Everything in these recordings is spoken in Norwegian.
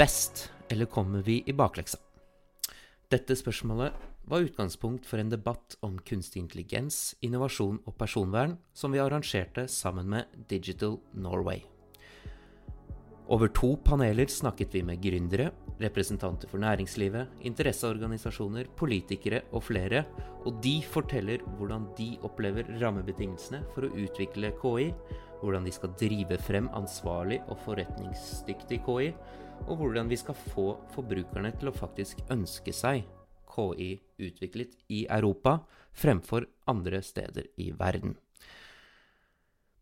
best, eller kommer vi i bakleksa? Dette spørsmålet var utgangspunkt for en debatt om kunstig intelligens, innovasjon og personvern som vi arrangerte sammen med Digital Norway. Over to paneler snakket vi med gründere, representanter for næringslivet, interesseorganisasjoner, politikere og flere, og de forteller hvordan de opplever rammebetingelsene for å utvikle KI, hvordan de skal drive frem ansvarlig og forretningsdyktig KI, og hvordan vi skal få forbrukerne til å faktisk ønske seg KI utviklet i Europa fremfor andre steder i verden.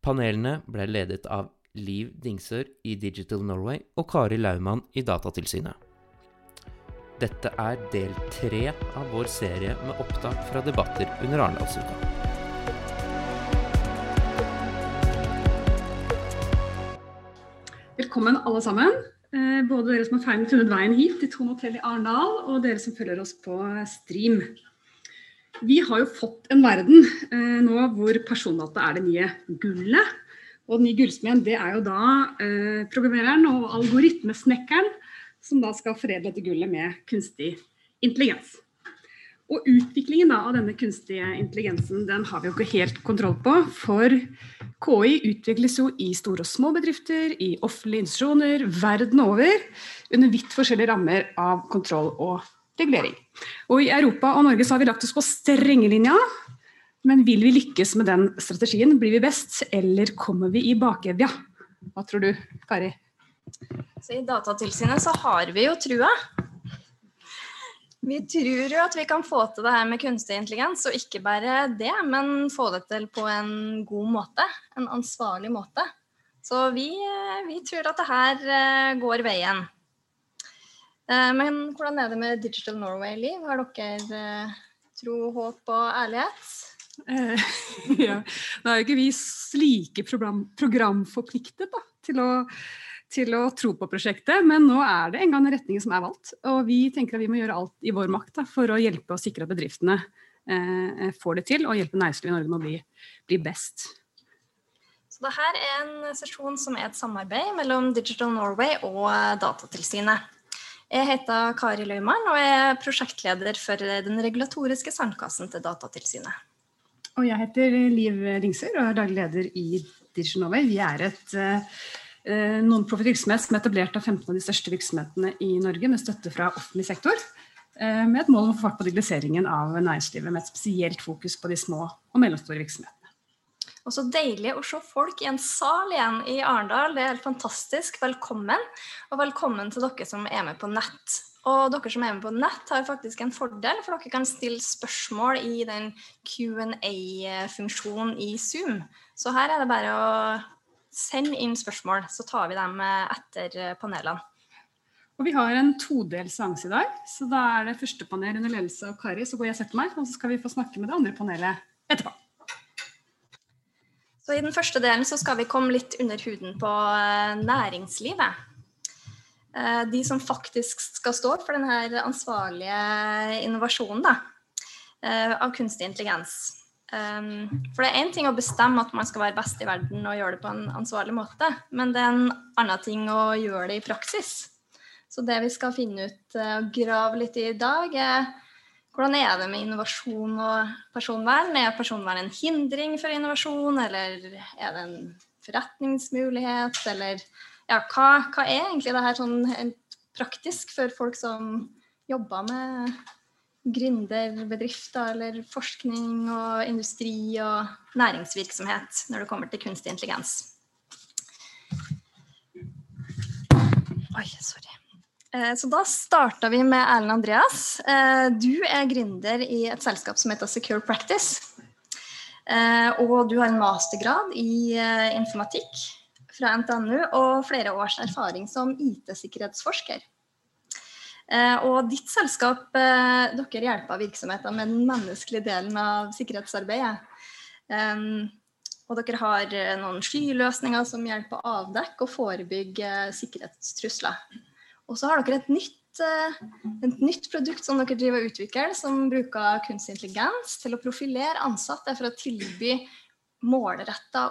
Panelene ble ledet av Liv Dingsør i Digital Norway og Kari Laumann i Datatilsynet. Dette er del tre av vår serie med opptak fra debatter under Arendalsuka. Velkommen alle sammen. Eh, både dere som har funnet veien hit til Thon hotell i Arendal, og dere som følger oss på stream. Vi har jo fått en verden eh, nå hvor persondata er det nye gullet. Og den nye gullsmeden det er jo da eh, programmereren og algoritmesnekkeren som da skal foredle dette gullet med kunstig intelligens. Og utviklingen da, av denne kunstige intelligensen den har vi jo ikke helt kontroll på. For KI utvikles jo i store og små bedrifter, i offentlige institusjoner verden over. Under vidt forskjellige rammer av kontroll og regulering. Og I Europa og Norge så har vi lagt oss på strengelinja men vil vi lykkes med den strategien? Blir vi best, eller kommer vi i bakevja? Hva tror du, Kari? Så I Datatilsynet så har vi jo trua. Vi tror jo at vi kan få til det her med kunstig intelligens, og ikke bare det, men få det til på en god måte. En ansvarlig måte. Så vi, vi tror at det her eh, går veien. Eh, men hvordan er det med Digital Norway, Liv? Har dere eh, tro, håp og ærlighet? Ja. Nå er jo ikke vi like program, programforpliktet da, til, å, til, å, tro på prosjektet, men nå er det en gang en retningen som er valgt. Og vi tenker at vi må gjøre alt i vår makt da, for å hjelpe og sikre at bedriftene eh, får det til, og hjelpe næringslivet i Norge med å bli, bli best. Så det her er en sesjon som er et samarbeid mellom Digital Norway og Datatilsynet. Jeg heter Kari Løymann og er prosjektleder for den regulatoriske sandkassen til Datatilsynet. Og jeg heter Liv Ringsør og er daglig leder i Norway. Vi er et uh, non-profit virksomhet som er etablert av 15 av de største virksomhetene i Norge med støtte fra offentlig sektor. Uh, med et mål om å få fart på digitaliseringen av næringslivet med et spesielt fokus på de små og mellomstore virksomhetene. Og så deilig å se folk i en sal igjen i Arendal. Det er helt fantastisk. Velkommen. Og velkommen til dere som er med på nett. Og dere som er med på nett, har faktisk en fordel, for dere kan stille spørsmål i den Q&A-funksjonen i Zoom. Så her er det bare å sende inn spørsmål, så tar vi dem etter panelene. Og Vi har en todelt seanse i dag. så Da er det første panel under ledelse av Kari. Så går jeg og setter meg, og så skal vi få snakke med det andre panelet etterpå. Så I den første delen så skal vi komme litt under huden på eh, næringslivet. Eh, de som faktisk skal stå for denne ansvarlige innovasjonen da, eh, av kunstig intelligens. Um, for det er én ting å bestemme at man skal være best i verden og gjøre det på en ansvarlig måte, men det er en annen ting å gjøre det i praksis. Så det vi skal finne ut eh, og grave litt i i dag, er hvordan er det med innovasjon og personvern? Er personvern en hindring for innovasjon, eller er det en forretningsmulighet, eller ja, hva, hva, er egentlig det her sånn praktisk for folk som jobber med gründerbedrifter eller forskning og industri og næringsvirksomhet når det kommer til kunstig intelligens? Oi, sorry. Eh, så da starta vi med Erlend Andreas. Eh, du er gründer i et selskap som heter Secure Practice. Eh, og du har en mastergrad i informatikk fra NTNU og flere års erfaring som IT-sikkerhetsforsker. Eh, og ditt selskap, eh, dere hjelper virksomheter med den menneskelige delen av sikkerhetsarbeidet. Og dere har eh, noen skyløsninger som hjelper å avdekke og forebygge sikkerhetstrusler. Og så har dere et nytt, et nytt produkt som dere driver og utvikler, som bruker kunstig intelligens til å profilere ansatte for å tilby målretta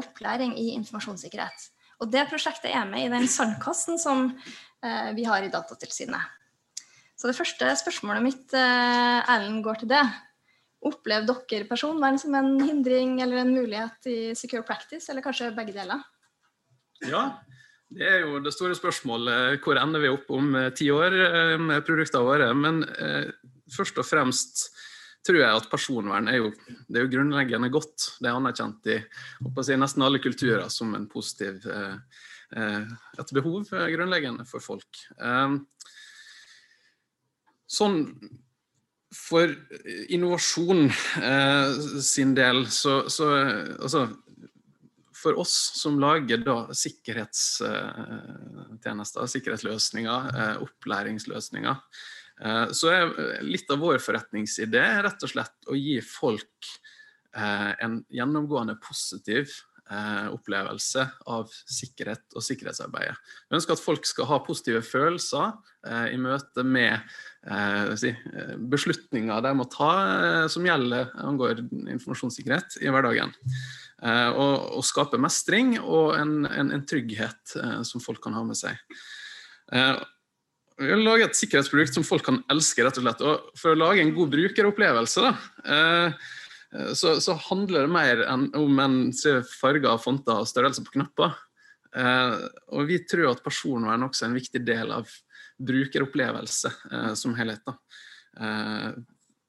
opplæring i informasjonssikkerhet. Og det prosjektet er med i den sandkassen som vi har i Datatilsynet. Så det første spørsmålet mitt, eh, Erlend, går til det. Opplever dere personvern som en hindring eller en mulighet i secure practice, eller kanskje begge deler? Ja, det er jo det store spørsmålet. Hvor ender vi opp om eh, ti år eh, med produktene våre? Men eh, først og fremst tror jeg at personvern er jo, det er jo grunnleggende godt. Det er anerkjent i si, nesten alle kulturer som en positiv eh, et behov grunnleggende for folk. Eh, sånn for innovasjon eh, sin del, så, så altså, For oss som lager da sikkerhetstjenester, sikkerhetsløsninger, eh, opplæringsløsninger, eh, så er litt av vår forretningsidé rett og slett å gi folk eh, en gjennomgående positiv eh, opplevelse av sikkerhet og sikkerhetsarbeidet. Vi ønsker at folk skal ha positive følelser eh, i møte med eh, si, eh, beslutninger de må ta eh, som gjelder angår informasjonssikkerhet i hverdagen. Eh, og, og, skape mestring og en, en, en trygghet som folk kan ha med seg. Vi vil lage et sikkerhetsprodukt som folk kan elske. rett og slett. Og for å lage en god brukeropplevelse da, så, så, handler det mer enn om en farger, fonter og størrelse på knapper. Eh, og vi tror at personvern også er en viktig del av brukeropplevelse eh, som helhet. Da. Eh,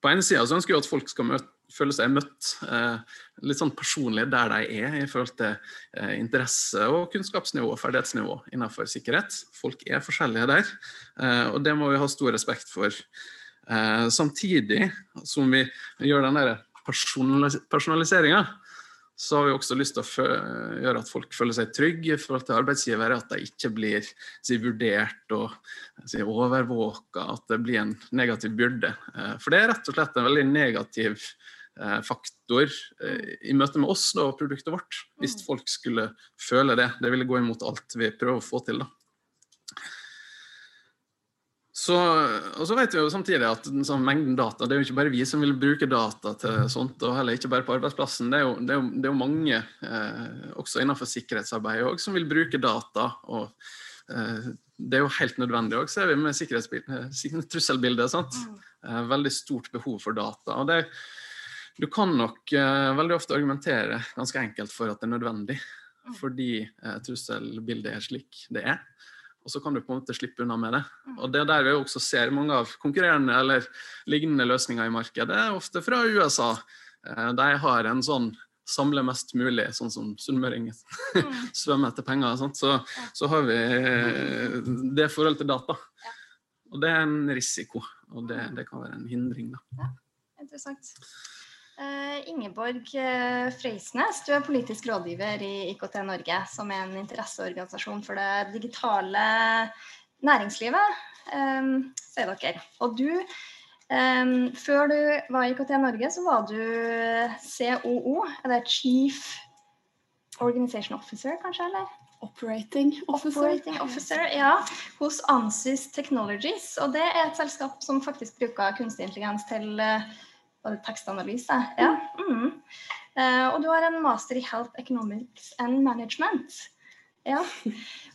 på ene sida ønsker vi at folk skal møte, føle seg møtt eh, litt sånn personlig der de er, i forhold til eh, interesse og kunnskapsnivå og ferdighetsnivå innenfor sikkerhet. Folk er forskjellige der, og det må vi ha stor respekt for. samtidig som vi gjør den der personaliseringa, så har vi også lyst til å gjøre at folk føler seg trygge i forhold til arbeidsgivere. At de ikke blir si, vurdert og si, overvåka, at det blir en negativ byrde. Eh, for det er rett og slett en veldig negativ eh, faktor eh, i møte med oss da, og produktet vårt, hvis folk skulle føle det. Det ville gå imot alt vi prøver å få til. da. Så, og så vet vi jo samtidig at sånn, mengden data, det er jo ikke bare vi som vil bruke data til sånt, og heller ikke bare på arbeidsplassen. Det er jo, det er jo, det er jo mange, eh, også innenfor sikkerhetsarbeidet, også, som vil bruke data. og eh, Det er jo helt nødvendig òg, ser vi med eh, trusselbildet. Sant? Mm. Eh, veldig stort behov for data. og det Du kan nok eh, veldig ofte argumentere ganske enkelt for at det er nødvendig, mm. fordi eh, trusselbildet er slik det er og så kan du på en måte slippe unna med det. Mm. Og Det er der vi også ser mange av konkurrerende eller lignende løsninger i markedet, ofte fra USA. Eh, de har en sånn samle mest mulig, sånn som sunnmøringer Svømme svømmer etter penger. Så, så, har vi eh, det forholdet til data. Og det er en risiko, og det, det kan være en hindring. Da. Ja, interessant. Uh, Ingeborg Frøysnes, Freisnes, du er politisk rådgiver i IKT Norge, som er en interesseorganisasjon for det digitale næringslivet, um, sier dere. Og du, um, før du var i IKT Norge, så var du COO, eller Chief Organization Officer, kanskje? eller? Operating Officer. Operating officer ja, hos Ansys Technologies. Og det er et selskap som faktisk bruker kunstig intelligens til uh, var det tekstanalyse? Ja. Mm. Uh, og du har en master i Health Economics and Management. Ja.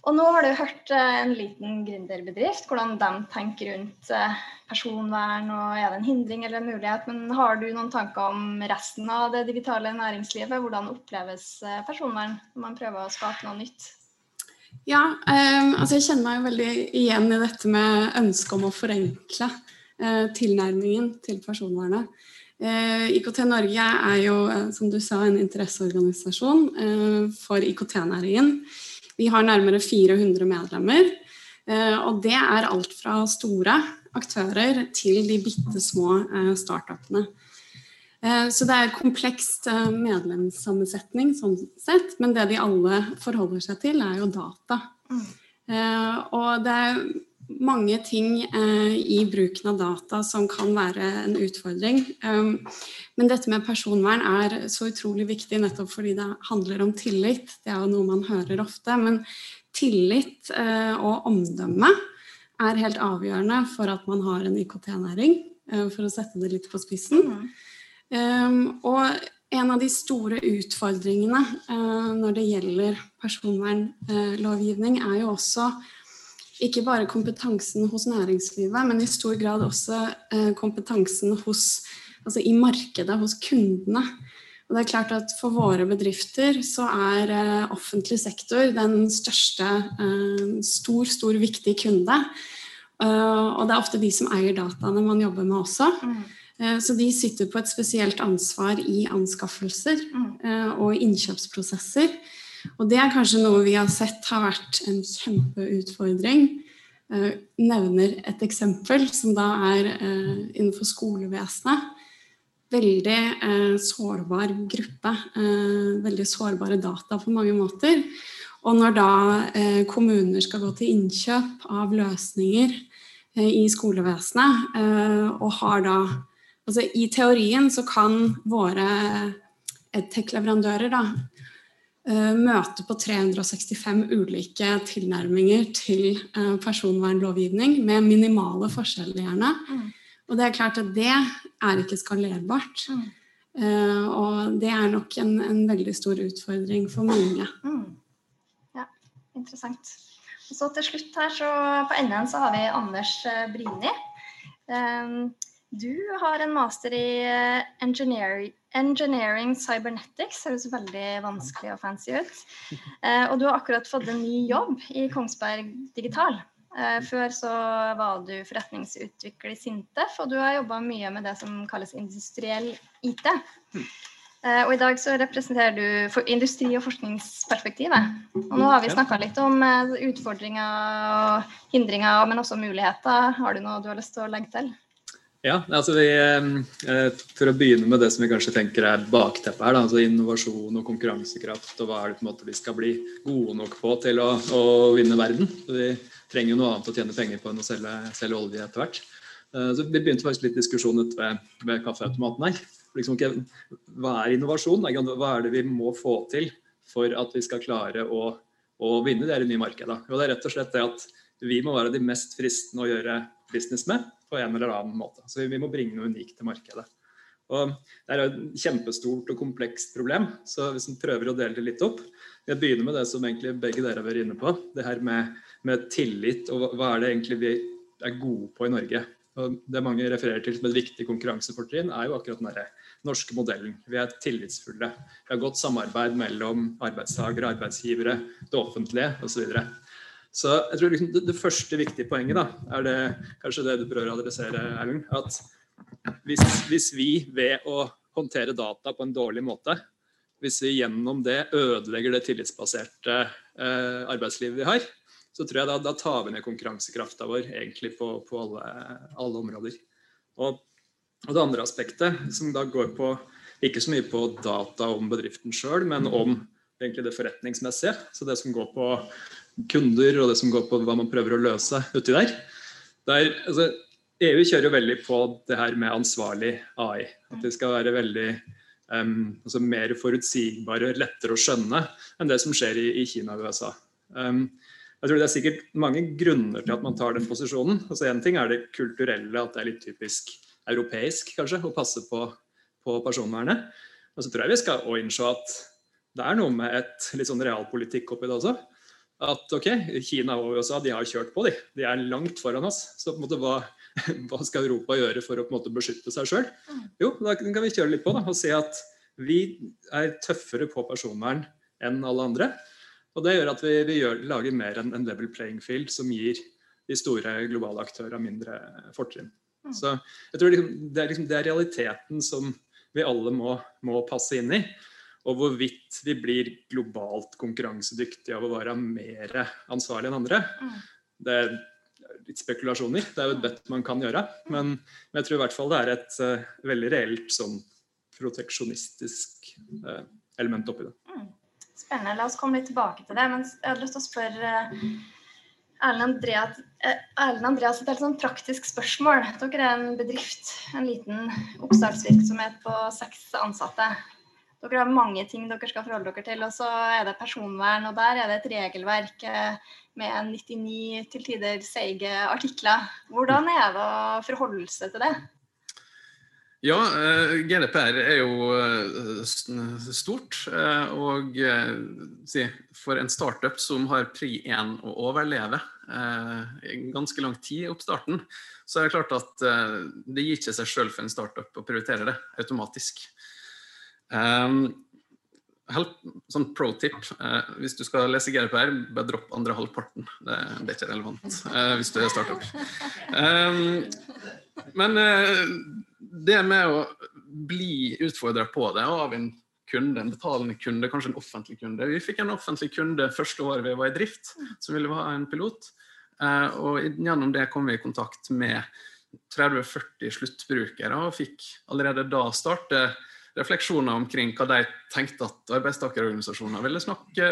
Og nå har du hørt uh, en liten gründerbedrift, hvordan de tenker rundt uh, personvern, og er det en hindring eller en mulighet? Men har du noen tanker om resten av det digitale næringslivet? Hvordan oppleves personvern når man prøver å skape noe nytt? Ja, um, altså jeg kjenner meg veldig igjen i dette med ønsket om å forenkle tilnærmingen til personvernet. Eh, IKT Norge er jo, eh, som du sa, en interesseorganisasjon eh, for IKT-næringen. Vi har nærmere 400 medlemmer. Og det er alt fra store aktører til de bitte små startupene. Så det er komplekst medlemssammensetning sånn sett, men det de alle forholder seg til, er jo data. Mm. Og det er mange ting eh, i bruken av data som kan være en utfordring. Um, men dette med personvern er så utrolig viktig nettopp fordi det handler om tillit. Det er jo noe man hører ofte. Men tillit eh, og omdømme er helt avgjørende for at man har en IKT-næring, eh, for å sette det litt på spissen. Mm. Um, og en av de store utfordringene eh, når det gjelder personvernlovgivning, er jo også ikke bare kompetansen hos næringslivet, men i stor grad også eh, kompetansen hos, altså i markedet, hos kundene. Og det er klart at For våre bedrifter så er eh, offentlig sektor den største, stor, stor viktig kunde. Og det er ofte de som eier dataene man jobber med også. Mm. Eh, så de sitter på et spesielt ansvar i anskaffelser mm. Eh, og innkjøpsprosesser. Og det er kanskje noe vi har sett har vært en kjempeutfordring. Jeg eh, nevner et eksempel som da er innenfor skolevesenet. Veldig sårbar gruppe. Veldig sårbare data på mange måter. Og når da kommuner skal gå til innkjøp av løsninger i skolevesenet, og har da Altså, I teorien så kan våre edtech-leverandører uh, møte på 365 ulike tilnærminger til uh, personvernlovgivning, med minimale forskjeller, gjerne. Mm. Og det er klart at det er ikke skalerbart. Mm. Uh, og det er nok en, en, veldig stor utfordring for mange. Mm. Ja, interessant. Og så til slutt her, så på enden så har vi Anders Brini. Du har en master i eh, engineering, engineering cybernetics. Høres veldig vanskelig og fancy ut. Eh, og du har akkurat fått en ny jobb i Kongsberg Digital. Eh, før så var du forretningsutvikler i Sintef, og du har jobba mye med det som kalles industriell IT. Og i dag så representerer du industri- og forskningsperspektivet. Og nå har vi snakka litt om utfordringer og hindringer, men også muligheter. Har du noe du har lyst til å legge til? Ja, altså vi, eh, For å begynne med det som vi kanskje tenker er bakteppet her, da, altså innovasjon og konkurransekraft. og Hva er det på en måte vi skal bli gode nok på til å, å vinne verden. Vi trenger jo noe annet å tjene penger på enn å selge, selge olje etter hvert. Eh, så Vi begynte faktisk litt diskusjon ute ved, ved kaffeautomaten her. Liksom, hva er innovasjon? Hva er det vi må få til for at vi skal klare å, å vinne det nye markedet? Og Det er rett og slett det at vi må være de mest fristende å gjøre business med på en eller annen måte. Så vi må bringe noe unikt til markedet. Og Det er et kjempestort og komplekst problem, så hvis vi prøver å dele det litt opp Jeg begynner med det som egentlig begge dere har vært inne på. Det her med, med, tillit, og hva er det egentlig vi er gode på i Norge. Og Det mange refererer til som et viktig konkurransefortrinn, er jo akkurat den norske modellen. Vi er tillitsfulle. Vi har godt samarbeid mellom arbeidstakere, arbeidsgivere, det offentlige osv. Så jeg tror liksom det, det, første viktige poenget da, er det kanskje det du prøver å adressere, Erlend. At hvis, hvis, vi ved å håndtere data på en dårlig måte, hvis vi gjennom det ødelegger det tillitsbaserte eh, arbeidslivet vi har, så tror jeg da, da tar vi ned konkurransekrafta vår egentlig på, på alle, alle, områder. Og, og, det andre aspektet, som da går på ikke så mye på data om bedriften sjøl, men om egentlig det forretningsmessige. Så det som går på kunder og det som går på hva man prøver å løse uti der. der altså, EU kjører jo veldig på det her med ansvarlig AI. At det skal være veldig um, altså mer forutsigbare og lettere å skjønne enn det som skjer i, i Kina og USA. Um, jeg tror Det er sikkert mange grunner til at man tar den posisjonen. Altså ting er det kulturelle, at det er litt typisk europeisk kanskje, å passe på, på personvernet. Og så tror jeg vi skal innse at det er noe med et litt sånn realpolitikk oppi det også at ok, Kina og USA de har kjørt på, de. De er langt foran oss. Så på en måte, hva, hva skal Europa gjøre for å på en måte beskytte seg sjøl? Jo, da kan vi kjøre litt på da, og se at vi er tøffere på personvern enn alle andre. Og det gjør at vi, vi gjør, lager mer enn en level playing field som gir de store globale aktørene mindre fortrinn. Mm. Så jeg tror det, det, er liksom, det er realiteten som vi alle må, må passe inn i. Og hvorvidt vi blir globalt konkurransedyktige av å være mer ansvarlig enn andre, mm. det er litt spekulasjoner. Det er jo et bet man kan gjøre. Men, men, jeg tror i hvert fall det er et uh, veldig reelt sånn proteksjonistisk uh, element oppi det. Mm. Spennende. La oss komme litt tilbake til det. Men jeg hadde lyst til å spørre uh, Erlend Andreas, Erlend Andreas et helt sånn praktisk spørsmål. Dere er en bedrift, en liten oppstartsvirksomhet på seks ansatte. Dere har mange ting dere skal forholde dere til. Og så er det personvern, og der er det et regelverk eh, med 99 til tider seige artikler. Hvordan er det å forholde seg til det? Ja, eh, GDPR er jo eh, stort. Og for en startup som har pri 1 å overleve i ganske lang tid i oppstarten, så er det klart at det gir ikke seg sjøl for en startup å prioritere det automatisk. Um, help, sånn pro tip eh, hvis du skal lese GDPR, bare dropp andre halvparten. Det, det er ikke relevant eh, hvis du er startup. Um, men eh, det med å bli utfordra på det av en kunde, en betalende kunde, kanskje en offentlig kunde Vi fikk en offentlig kunde første året vi var i drift, som ville ha en pilot. Eh, og gjennom det kom vi i kontakt med 30-40 sluttbrukere og fikk allerede da starte refleksjoner omkring hva de tenkte at arbeidstakerorganisasjoner ville snakke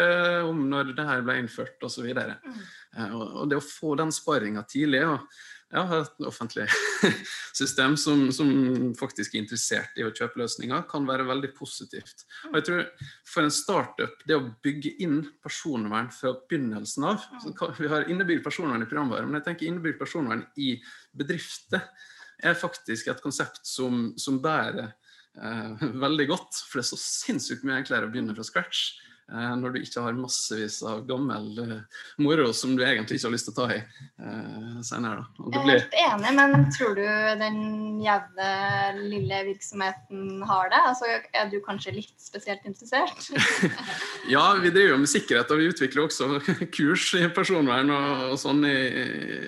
om når det her ble innført osv. Og, og det å få den sparringa tidlig og ja, et offentlig system som, som, faktisk er interessert i å kjøpe løsninger, kan være veldig positivt. Og jeg tror For en startup, det å bygge inn personvern fra begynnelsen av så Vi har innebygd personvern i programvare, men jeg tenker innebygd personvern i bedrifter er faktisk et konsept som, som bærer eh, veldig godt. For det er så sinnssykt mye enklere å begynne fra scratch eh, når du ikke har massevis av gammel eh, moro som du egentlig ikke har lyst til å ta i eh, senere. Da. Jeg er blir, helt enig, men tror du den jevne lille virksomheten har det? Altså, er du kanskje litt spesielt interessert? ja, vi driver jo med sikkerhet, og vi utvikler også kurs i personvern og, og sånn i,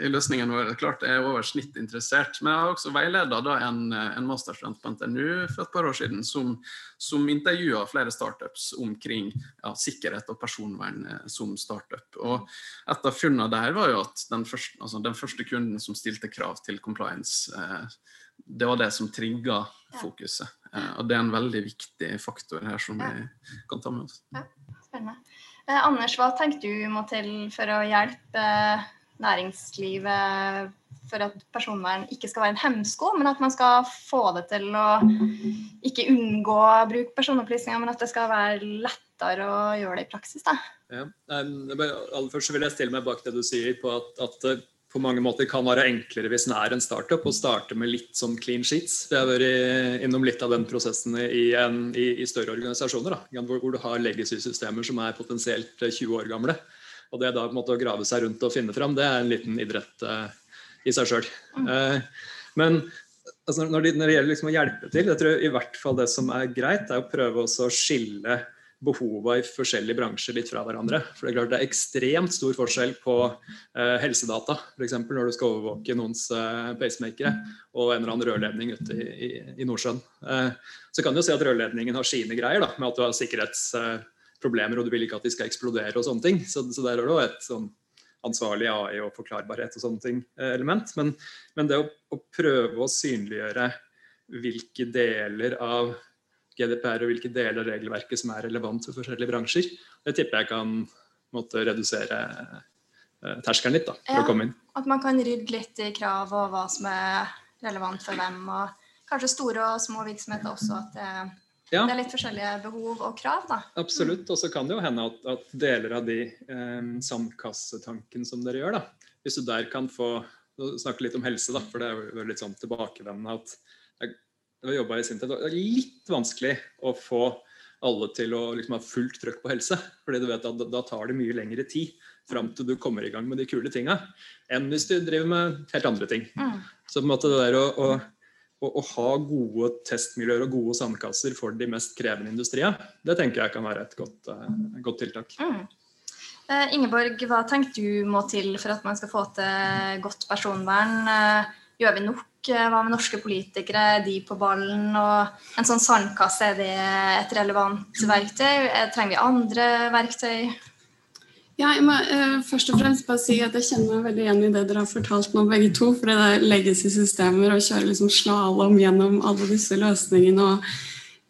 i løsningen vår. Klart jeg er over snitt interessert. Men jeg har også veileda en, en masterstudent på NTNU for et par år siden som, som intervjua flere startups omkring ja, sikkerhet og personvern eh, som startup. Og et av funnene der var jo at den første, altså den første kunden som stilte krav til compliance, eh, det var det som trigga fokuset. Eh, og det er en veldig viktig faktor her som vi kan ta med oss. Ja, Spennende. Anders, hva tenker du må til for å hjelpe næringslivet for at personvern ikke skal være en hemsko, men at man skal få det til å ikke unngå å bruke personopplysninger, men at det skal være lettere å gjøre det i praksis? da? Ja. Aller først vil jeg stille meg bak det du sier på at, at det på mange måter kan være enklere hvis en er en startup, å starte med litt sånn clean sheets. Vi har vært innom litt av den prosessen i, en, i, i større organisasjoner, da, hvor, hvor du har legacy-systemer som er potensielt eh, 20 år gamle. Og det da på en måte å grave seg rundt og finne fram, det er en liten idrett eh, i seg sjøl. Eh, men altså, når, det, når det gjelder liksom å hjelpe til, jeg tror i hvert fall det som er greit, er å prøve også å skille behova i forskjellige bransjer litt fra hverandre. For Det er klart det er ekstremt stor forskjell på eh, helsedata, f.eks. når du skal overvåke noens eh, pacemakere og en eller annen rørledning ute i, i, i Nordsjøen. Eh, så kan du jo si at rørledningen har sine greier, da, med at du har sikkerhetsproblemer og du vil ikke at de skal eksplodere og sånne ting. Så, så der har du et sånn ansvarlig AI og forklarbarhet og sånne ting eh, element. Men, men det å, å prøve å synliggjøre hvilke deler av GDPR og hvilke deler av regelverket som er relevant for forskjellige bransjer, det tipper jeg kan måtte redusere eh, terskelen litt da, for Ja. å komme inn. At man kan rydde litt i krav og hva som er relevant for hvem. Og kanskje store og små virksomheter også. At det, Ja. det er litt forskjellige behov og krav. da. Absolutt. Og så kan det jo hende at, at deler av de eh, sandkassetanken som dere gjør, da, hvis du der kan få snakke litt om helse, da, for det er jo litt sånn tilbakevendende at jeg, jeg jobba i Sintef, det er litt vanskelig å få alle til å liksom ha fullt trøkk på helse. fordi du vet at da, da tar det mye lengre tid fram til du kommer i gang med de kule tinga, enn hvis du driver med helt andre ting. Mm. Så på en måte det der å, å, å, å ha gode testmiljøer og gode sandkasser for de mest krevende industriene, det tenker jeg kan være et godt, eh, godt tiltak. Mm. Eh, Ingeborg, hva tenker du må til for at man skal få til godt personvern? Eh, Gjør vi nok? Hva med norske politikere? Er de på ballen? Og en sånn sandkasse, er det et relevant verktøy? Trenger vi andre verktøy? Ja, jeg må uh, først og fremst bare si at jeg kjenner meg veldig igjen i det dere har fortalt nå, begge to. For det er legacy-systemer og kjøre liksom slalåm gjennom alle disse løsningene. Og,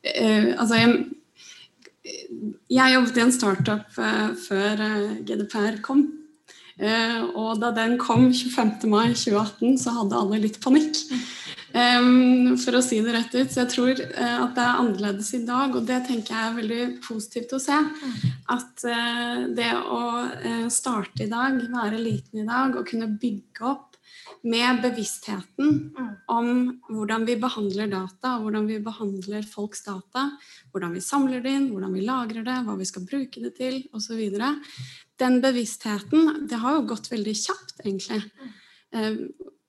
uh, altså, jeg, jeg jobbet i en startup uh, før GDPR kom. Og da den kom 25. mai 2018, så hadde alle litt panikk. For å si det rett ut. Så jeg tror eh, at det er annerledes i dag, og det tenker jeg er veldig positivt å se. At eh, det å eh, starte i dag, være liten i dag og kunne bygge opp med bevisstheten om hvordan vi behandler data, hvordan vi behandler folks data, hvordan vi samler det inn, hvordan vi lagrer det, hva vi skal bruke det til, osv. Den bevisstheten, det har jo gått veldig kjapt, egentlig.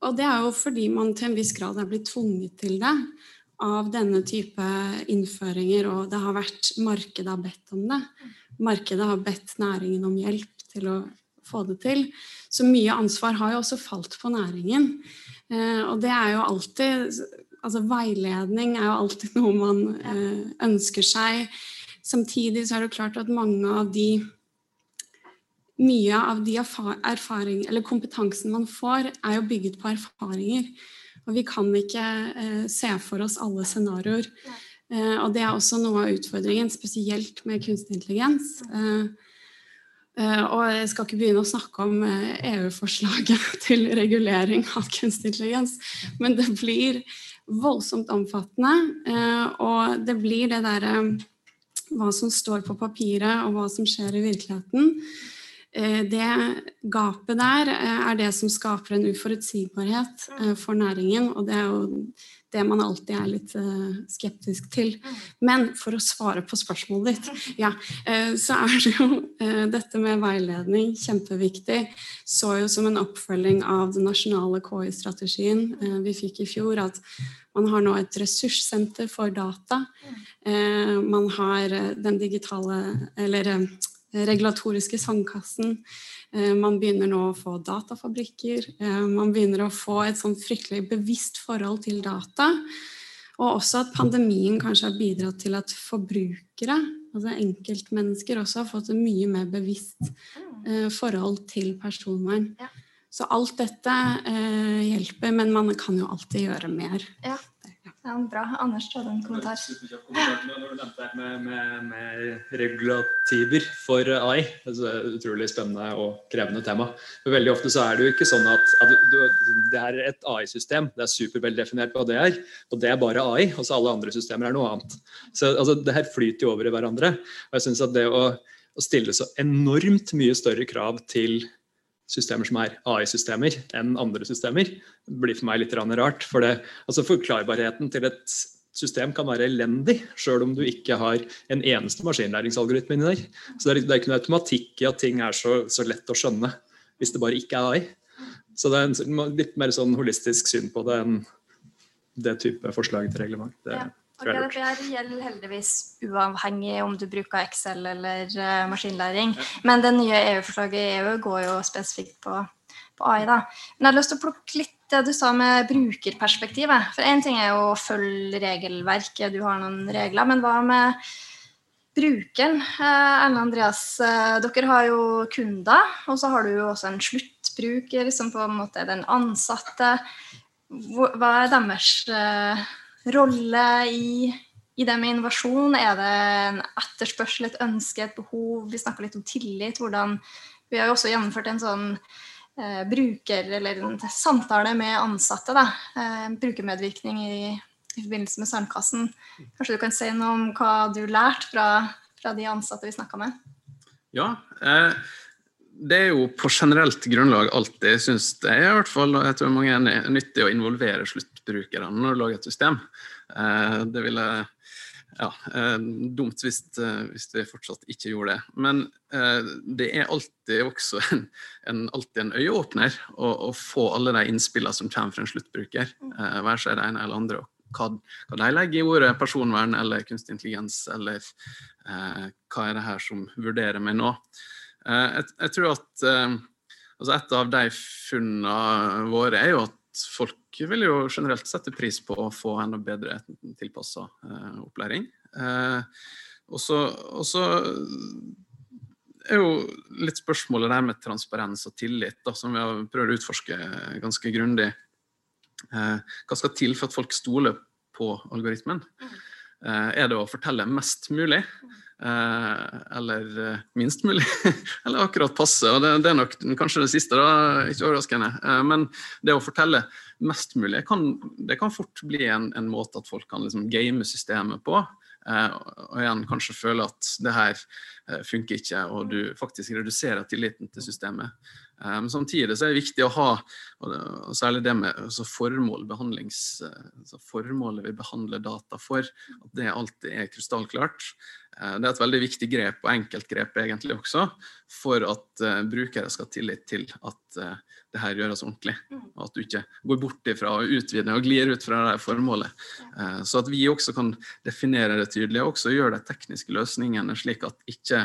Og det er jo fordi man til en viss grad er blitt tvunget til det av denne type innføringer, og det har vært markedet har bedt om det. Markedet har bedt næringen om hjelp til å få det til. Så mye ansvar har jo også falt på næringen. Eh, og det er jo alltid Altså veiledning er jo alltid noe man eh, ønsker seg. Samtidig så er det klart at mange av de Mye av de erfaring, eller kompetansen man får, er jo bygget på erfaringer. Og vi kan ikke eh, se for oss alle scenarioer. Eh, og det er også noe av utfordringen, spesielt med kunstig intelligens. Eh, Uh, og jeg skal ikke begynne å snakke om eh, EU-forslaget til regulering av kunstig intelligens, men det blir voldsomt omfattende. Uh, og det blir det derre hva som står på papiret, og hva som skjer i virkeligheten. Det gapet der er det som skaper en uforutsigbarhet for næringen, og det er jo det man alltid er litt skeptisk til. Men for å svare på spørsmålet ditt, ja, uh, så er det jo dette med veiledning kjempeviktig. Så jo som en oppfølging av den nasjonale KI-strategien vi fikk i fjor, at man har nå et ressurssenter for data. man har den digitale, eller regulatoriske sandkassen. Eh, man begynner nå å få datafabrikker. Eh, man begynner å få et sånn fryktelig bevisst forhold til data. Og også at pandemien kanskje har bidratt til at forbrukere, altså enkeltmennesker, også har fått et mye mer bevisst eh, forhold til personvern. Så alt dette hjelper, men man kan jo alltid gjøre mer. Ja. Ja, bra. Anders, hadde en kommentar. Når du nevnte det med, med, med, regulativer for AI, det er et utrolig spennende og krevende tema. For veldig ofte så er det jo ikke sånn at, at du, det er et AI-system, det er superveldefinert hva det er, og det er bare AI, og så alle andre systemer er noe annet. Så altså, det her flyter jo over i hverandre. Og jeg synes at det å, å stille så enormt mye større krav til systemer som er AI-systemer enn andre systemer, blir for meg litt rart. For det, altså Forklarbarheten til et system kan være elendig, sjøl om du ikke har en eneste maskinlæringsalgoritme inni der. Så det er, det er ikke noe automatikk i at ting er så, så, lett å skjønne hvis det bare ikke er AI. Så det er en litt mer sånn holistisk syn på det enn det type forslag til reglement. Det, ja. Okay, det gjelder heldigvis uavhengig om du bruker Excel eller uh, maskinlæring. Men det nye EU-forslaget i EU går jo spesifikt på, på, AI. da. Men jeg har lyst til å plukke litt det du sa med brukerperspektivet. For én ting er jo å følge regelverket, du har noen regler. Men hva med brukeren? Eh, Erlend Andreas, eh, dere har jo kunder, og så har du jo også en sluttbruker som på en måte er den ansatte. Hva er deres rolle i, i, det med innovasjon? Er det en etterspørsel, et ønske, et behov? Vi snakka litt om tillit. hvordan Vi har jo også gjennomført en sånn eh, bruker- eller en samtale med ansatte. Da. Eh, brukermedvirkning i, i, forbindelse med Sandkassen. Kanskje du kan si noe om hva du lærte fra, fra de ansatte vi snakka med? Ja, eh, det er jo på generelt grunnlag alltid, syns jeg i hvert fall, og jeg tror mange er nyttig å involvere sluttbrukerne når du lager et system. Eh, det ville ja, eh, dumt hvis, eh, hvis, vi fortsatt ikke gjorde det. Men det er alltid også en, en, alltid en øyeåpner å, å, få alle de innspillene som kommer fra en sluttbruker, hver seg det ene eller andre. Hva, hva, de legger i ordet personvern eller kunstig intelligens, eller eh, hva er det her som vurderer meg nå. Jeg, jeg, tror at altså Et av de funnene våre er jo at folk vil jo generelt sette pris på å få enda bedre tilpassa eh, opplæring. Eh, og så er jo litt spørsmålet der med transparens og tillit, da, som vi har prøvd å utforske ganske grundig. Eh, hva skal til for at folk stoler på algoritmen? Eh, er det å fortelle mest mulig? Eh, eller eh, minst mulig. eller akkurat passe. og det, er nok kanskje det siste, da, ikke overraskende. Eh, men det å fortelle mest mulig kan, det kan fort bli en, en måte at folk kan liksom game systemet på. og igjen kanskje føle at det her funker ikke, og du faktisk reduserer tilliten til systemet. Men samtidig så er det viktig å ha, og særlig det med altså formål, altså formålet vi behandler data for, at det alltid er krystallklart. Eh, det er et veldig viktig grep, og enkeltgrep egentlig også, for at uh, brukere skal ha tillit til at uh, det her gjøres ordentlig. Mm. Og at du ikke går bort ifra å utvide og glir ut fra det formålet. Så at vi også kan definere det tydelig, og også gjøre de tekniske løsningene slik at ikke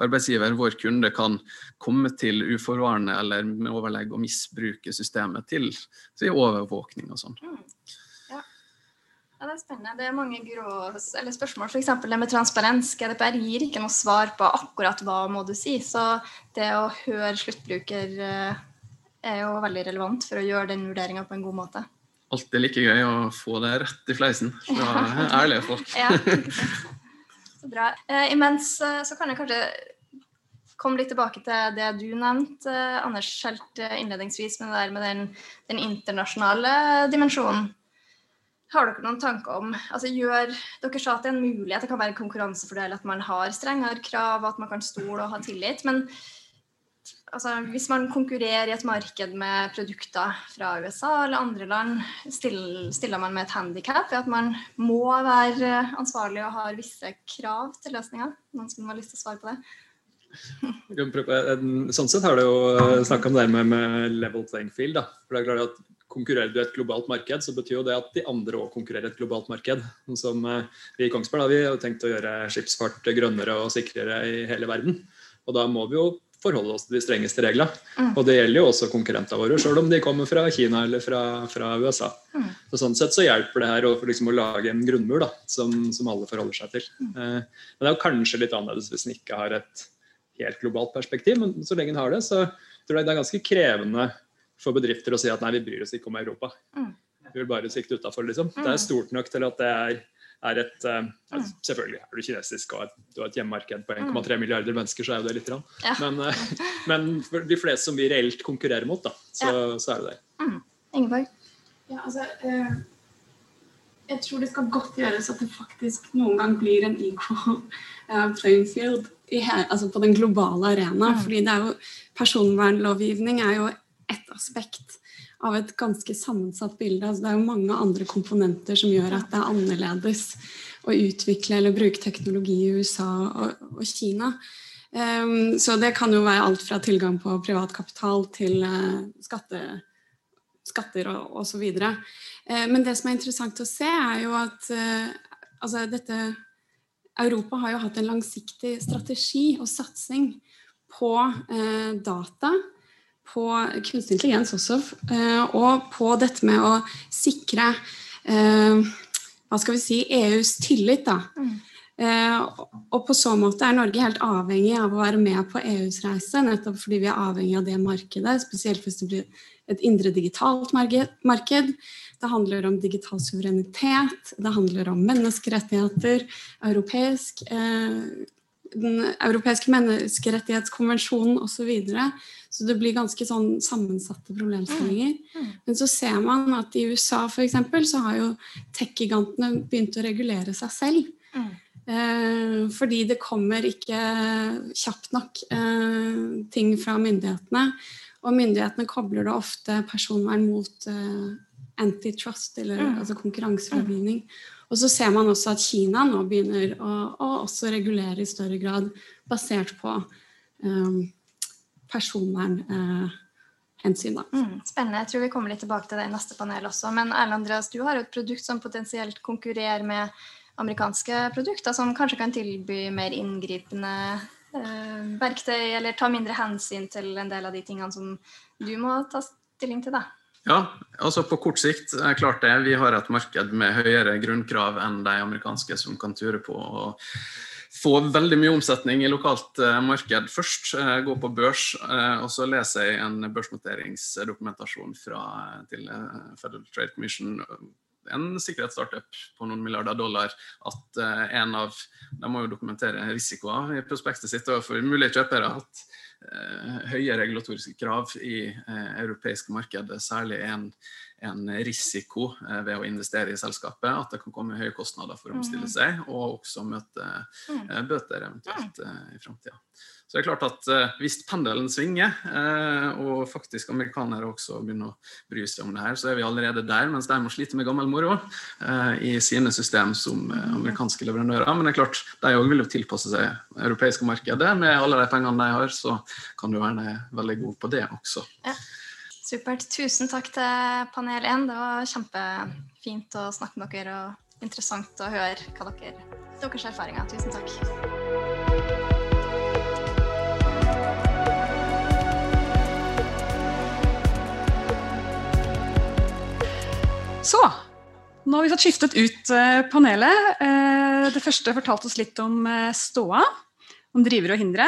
arbeidsgiver, vår kunde, kan komme til uforvarende eller med overlegg og misbruke systemet til, til overvåkning og sånn. Ja, Det er spennende. Det er mange grå eller spørsmål. F.eks. det med transparens. GDPR gir ikke noe svar på akkurat hva må du si. Så det å høre sluttbruker eh, er jo veldig relevant for å gjøre den vurderinga på en god måte. Alltid like gøy å få det rett i fleisen fra ærlige folk. ja, så bra. Eh, imens eh, så kan jeg kanskje komme litt tilbake til det du nevnte, Anders, helt innledningsvis, med, det der med den, den internasjonale dimensjonen. Har dere noen tanker om altså gjør, Dere sa at det er en mulighet, det kan være en konkurransefordel at man har strengere krav, at man kan stole og ha tillit. Men altså, hvis man konkurrerer i et marked med produkter fra USA eller andre land, stiller, man med et handikap ved at man må være ansvarlig og har visse krav til løsninger? Noen som har lyst til å svare på det? Sånn sett har det jo snakka om det med, med level playing field. Da. For det er klart at konkurrerer du i et globalt marked, så betyr jo det at de andre òg konkurrerer i et globalt marked. Som eh, Vi i Kongsberg da, vi har tenkt å gjøre skipsfart grønnere og sikrere i hele verden. Og da må vi jo forholde oss til de strengeste reglene. Mm. Og det gjelder jo også konkurrentene våre, selv om de kommer fra Kina eller fra, fra USA. Mm. Så Sånn sett så hjelper det her å, liksom, å lage en grunnmur da, som, som, alle forholder seg til. Mm. Eh, men det er jo kanskje litt annerledes hvis en ikke har et helt globalt perspektiv, men så lenge en har det, så tror jeg det er ganske krevende for bedrifter å si at nei, vi bryr oss ikke om Europa. Mm. Vi vil bare sikte utafor, liksom. Mm. Det er stort nok til at det er, er et uh, Selvfølgelig er du kinesisk og du har et hjemmemarked på 1,3 mm. milliarder mennesker, så er jo det lite grann. Ja. Men, uh, men, for de fleste som vi reelt konkurrerer mot, da, så, ja. så er det det. Mm. Ingeborg? Ja, altså, uh, jeg tror det skal godt gjøres at det faktisk noen gang blir en equal playing field her, altså på den globale arena. Mm. fordi det er jo Personvernlovgivning er jo ett aspekt av et ganske sammensatt bilde. Altså, det er jo mange andre komponenter som gjør at det er annerledes å utvikle eller bruke teknologi i USA og, og Kina. Um, så det kan jo være alt fra tilgang på privat kapital til uh, skatte, skatter og osv. Uh, eh, men det som er interessant å se, er jo at uh, altså dette Europa har jo hatt en langsiktig strategi og satsing på uh, data på kunstig intelligens også, eh, og på dette med å sikre eh, hva skal vi si, EUs tillit. da. Mm. Eh, og på så måte er Norge helt avhengig av å være med på EUs reise, nettopp fordi vi er avhengig av det markedet, spesielt hvis det blir et indre digitalt marked. Det handler om digital suverenitet, det handler om menneskerettigheter, europeisk eh, den europeiske menneskerettighetskonvensjonen osv. Så, videre. Så det blir ganske sånn sammensatte problemstillinger. Mm. Mm. Men så ser man at i USA for eksempel, så har jo tech-gigantene begynt å regulere seg selv. Mm. Eh, fordi det kommer ikke kjapt nok eh, ting fra myndighetene. Og myndighetene kobler det ofte personvern mot eh, antitrust, eller altså konkurranselovgivning. Og så ser man også at Kina nå begynner å, å også regulere i større grad basert på um, personvernhensyn. Eh, mm, spennende. Jeg tror vi kommer litt tilbake til det i neste panel også. Men Erle Andreas, du har jo et produkt som potensielt konkurrerer med amerikanske produkter, som kanskje kan tilby mer inngripende eh, verktøy, eller ta mindre hensyn til en del av de tingene som du må ta stilling til. da. Ja, altså på kort sikt er klart det. Vi har et marked med høyere grunnkrav enn de amerikanske som kan ture på å få veldig mye omsetning i lokalt uh, marked først. Uh, gå på børs, uh, og så leser jeg en børsnoteringsdokumentasjon fra, til Federal Trade Commission en sikkerhetsstartup på noen milliarder dollar at en av De må jo dokumentere risikoer i prospektet sitt overfor mulige kjøpere. at høye regulatoriske krav i europeiske marked særlig er en, en risiko ved å investere i selskapet. At det kan komme høye kostnader for å omstille mm. seg, og også møte mm. bøter eventuelt i framtida. Så det er klart at uh, Hvis pendelen svinger, uh, og faktisk amerikanere også begynner å bry seg om det her, så er vi allerede der, mens de må slite med gammel moro uh, i sine system som amerikanske leverandører. Men det er klart, de òg vil jo tilpasse seg europeiske markedet. Med alle de pengene de har, så kan du være veldig god på det også. Ja. Supert. Tusen takk til panel 1. Det var kjempefint å snakke med dere og interessant å høre hva dere, deres erfaringer. Tusen takk. Så nå har vi fått skiftet ut eh, panelet. Eh, det første fortalte oss litt om eh, ståa, om drivere og hindre.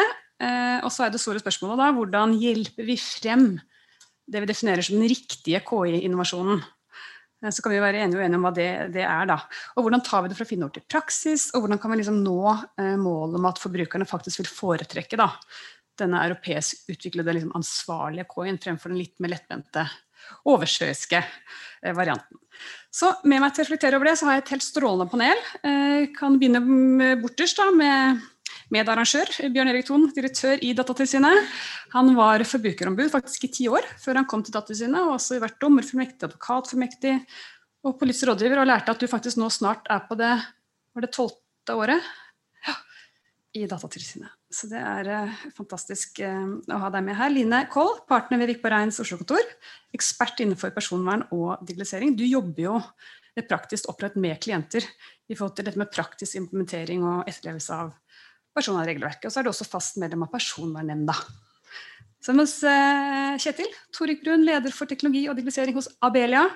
Og så er det store spørsmålet da, hvordan hjelper vi frem det vi definerer som den riktige KI-innovasjonen. Så kan vi være enige og uenige om hva det, det, er. da. Og Hvordan tar vi det fra å finne ord til praksis, og hvordan kan vi liksom nå målet om at forbrukerne faktisk vil foretrekke da, denne europeisk utviklede liksom, ansvarlige KI-en fremfor den litt mer lettbente oversjøiske varianten. Så med meg til å reflektere over det, så har jeg et helt strålende panel. Jeg eh, kan begynne borterst da, med medarrangør Bjørn Erik Thon, direktør i Datatilsynet. Han var forbrukerombud faktisk i ti år før han kom til Datatilsynet, og også vært dommerfullmektig, advokatfullmektig og politisk rådgiver, og lærte at du faktisk nå snart er på det var det tolvte året i Datatilsynet. Så det er uh, fantastisk uh, å ha deg med her. Line Koll, partner ved Vikborg Reins Oslo-kontor. Ekspert innenfor personvern og digitalisering. Du jobber jo praktisk opprett med klienter i forhold til dette med praktisk implementering og etterlevelse av personvernregelverket. Og så er du også fast medlem av Personvernnemnda. Så mens uh, Kjetil Torik Brun, leder for teknologi og digitalisering hos Abelia,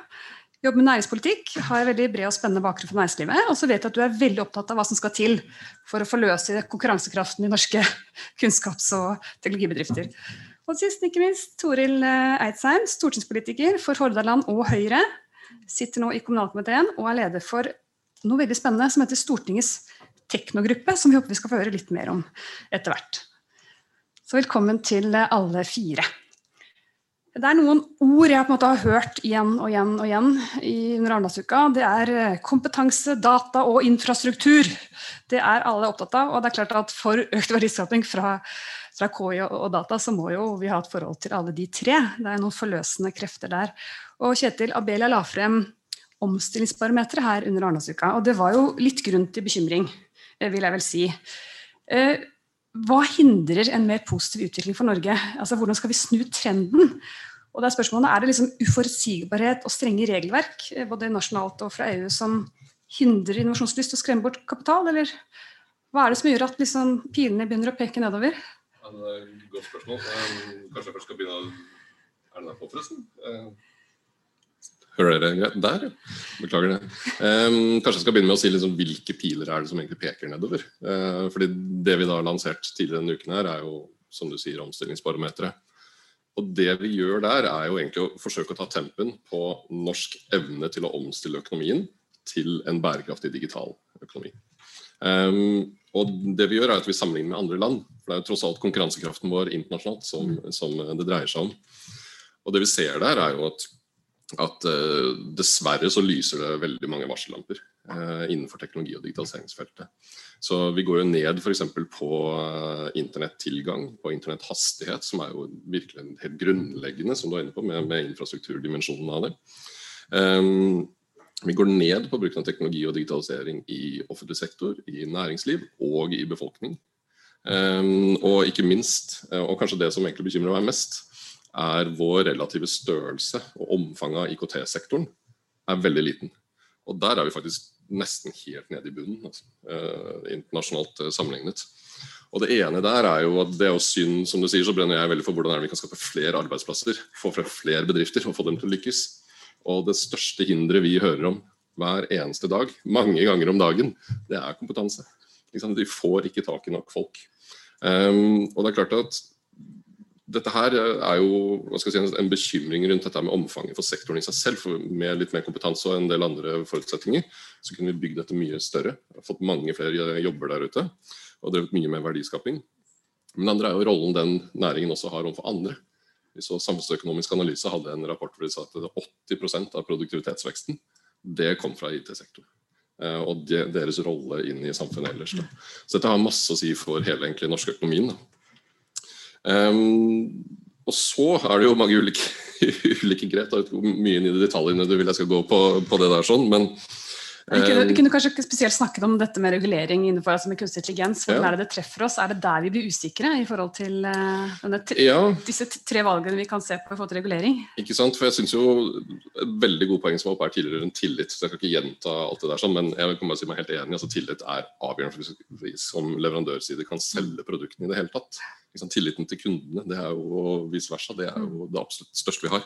jobber med næringspolitikk, har veldig bred og spennende bakgrunn for næringslivet. Og så vet jeg at du er veldig opptatt av hva som skal til for å forløse konkurransekraften i norske kunnskaps- og teknologibedrifter. Og sist, ikke minst, Toril eh, Eidsheim, stortingspolitiker for Hordaland og Høyre. Sitter nå i kommunalkomiteen og er leder for noe veldig spennende som heter Stortingets teknogruppe, som vi håper vi skal få høre litt mer om etter hvert. Så velkommen til alle fire. Det er noen ord jeg på en måte har hørt igjen og igjen og igjen i under Arendalsuka. Det er eh, kompetanse, data og infrastruktur. Det er alle opptatt av. Og det er klart at for økt verdiskaping fra, fra KI og, data, så må jo vi ha et forhold til alle de tre. Det er noen forløsende krefter der. Og Kjetil Abelia la frem omstillingsbarometeret her under Arendalsuka. Og det var jo litt grunn til bekymring, eh, vil jeg vel si. Hva hindrer en mer positiv utvikling for Norge? Altså, Hvordan skal vi snu trenden? Og det Er spørsmålet, er det liksom uforutsigbarhet og strenge regelverk eh, både nasjonalt og fra EU som hindrer innovasjonslyst og skremmer bort kapital, eller hva er det som gjør at liksom, pilene begynner å peke nedover? Ja, det er et godt spørsmål. Kanskje jeg først skal begynne å Er det der på, forresten? Hører dere? Der. Beklager det. Um, kanskje jeg skal begynne med å si liksom, hvilke piler er det som egentlig peker nedover. Uh, fordi Det vi da har lansert tidligere denne uken, her er jo som du sier, omstillingsbarometeret. Og Det vi gjør der, er jo egentlig å forsøke å ta tempen på norsk evne til å omstille økonomien til en bærekraftig digital økonomi. Um, og det vi gjør er at vi sammenligner med andre land. for Det er jo tross alt konkurransekraften vår internasjonalt som, som det dreier seg om. Og det vi ser der er jo at at uh, dessverre så lyser det veldig mange varsellamper uh, innenfor teknologi- og digitaliseringsfeltet. Så vi går jo ned f.eks. på uh, internettilgang, på internetthastighet, som er jo virkelig helt grunnleggende, som du er inne på, med, med infrastrukturdimensjonen av det. Um, vi går ned på bruken av teknologi og digitalisering i offentlig sektor, i næringsliv og i befolkning. Um, og ikke minst, og kanskje det som egentlig bekymrer meg mest, er vår relative størrelse og omfanget av IKT-sektoren er veldig liten. Og der er vi faktisk nesten helt nede i bunnen, altså, eh, internasjonalt eh, sammenlignet. Og Det ene der er jo at det er jo synd, som du sier, så brenner jeg veldig for hvordan vi kan skape flere arbeidsplasser, få frem flere bedrifter og få dem til å lykkes. Og det største hinderet vi hører om hver eneste dag, mange ganger om dagen, det er kompetanse. De får ikke tak i nok folk. Um, og det er klart at dette her er jo si, en bekymring rundt dette med omfanget for sektoren i seg selv. for Med litt mer kompetanse og en del andre forutsetninger så kunne vi bygd dette mye større. Fått mange flere jobber der ute og drevet mye mer verdiskaping. Men det andre er jo rollen den næringen også har overfor andre. Vi så Samfunnsøkonomisk analyse hadde en rapport hvor de sa at 80% av produktivitetsveksten det kom fra IT-sektoren. Eh, og deres rolle inn i samfunnet ellers. Da. Så dette har masse å si for hele egentlig norsk økonomien. Um, og så er det jo mange ulike, ulike grep. Det er mye inn i de detaljene du vil jeg skal gå på, på det der sånn, men vi kunne, vi kunne, kanskje spesielt snakket om dette med regulering innenfor altså med kunstig intelligens. Hvordan ja. er det det treffer oss? Er det der vi blir usikre i forhold til denne, ja. disse tre valgene vi kan se på i forhold til regulering? Ikke sant, for jeg synes jo Et veldig godt poeng som var oppe her tidligere rundt tillit. så Jeg kan ikke gjenta alt det der, sånn, men jeg kan bare si meg helt enig. altså Tillit er avgjørende for vi som leverandørside kan selge produktene i det hele tatt. Tilliten til kundene det er jo, og vice versa, det er jo det absolutt største vi har.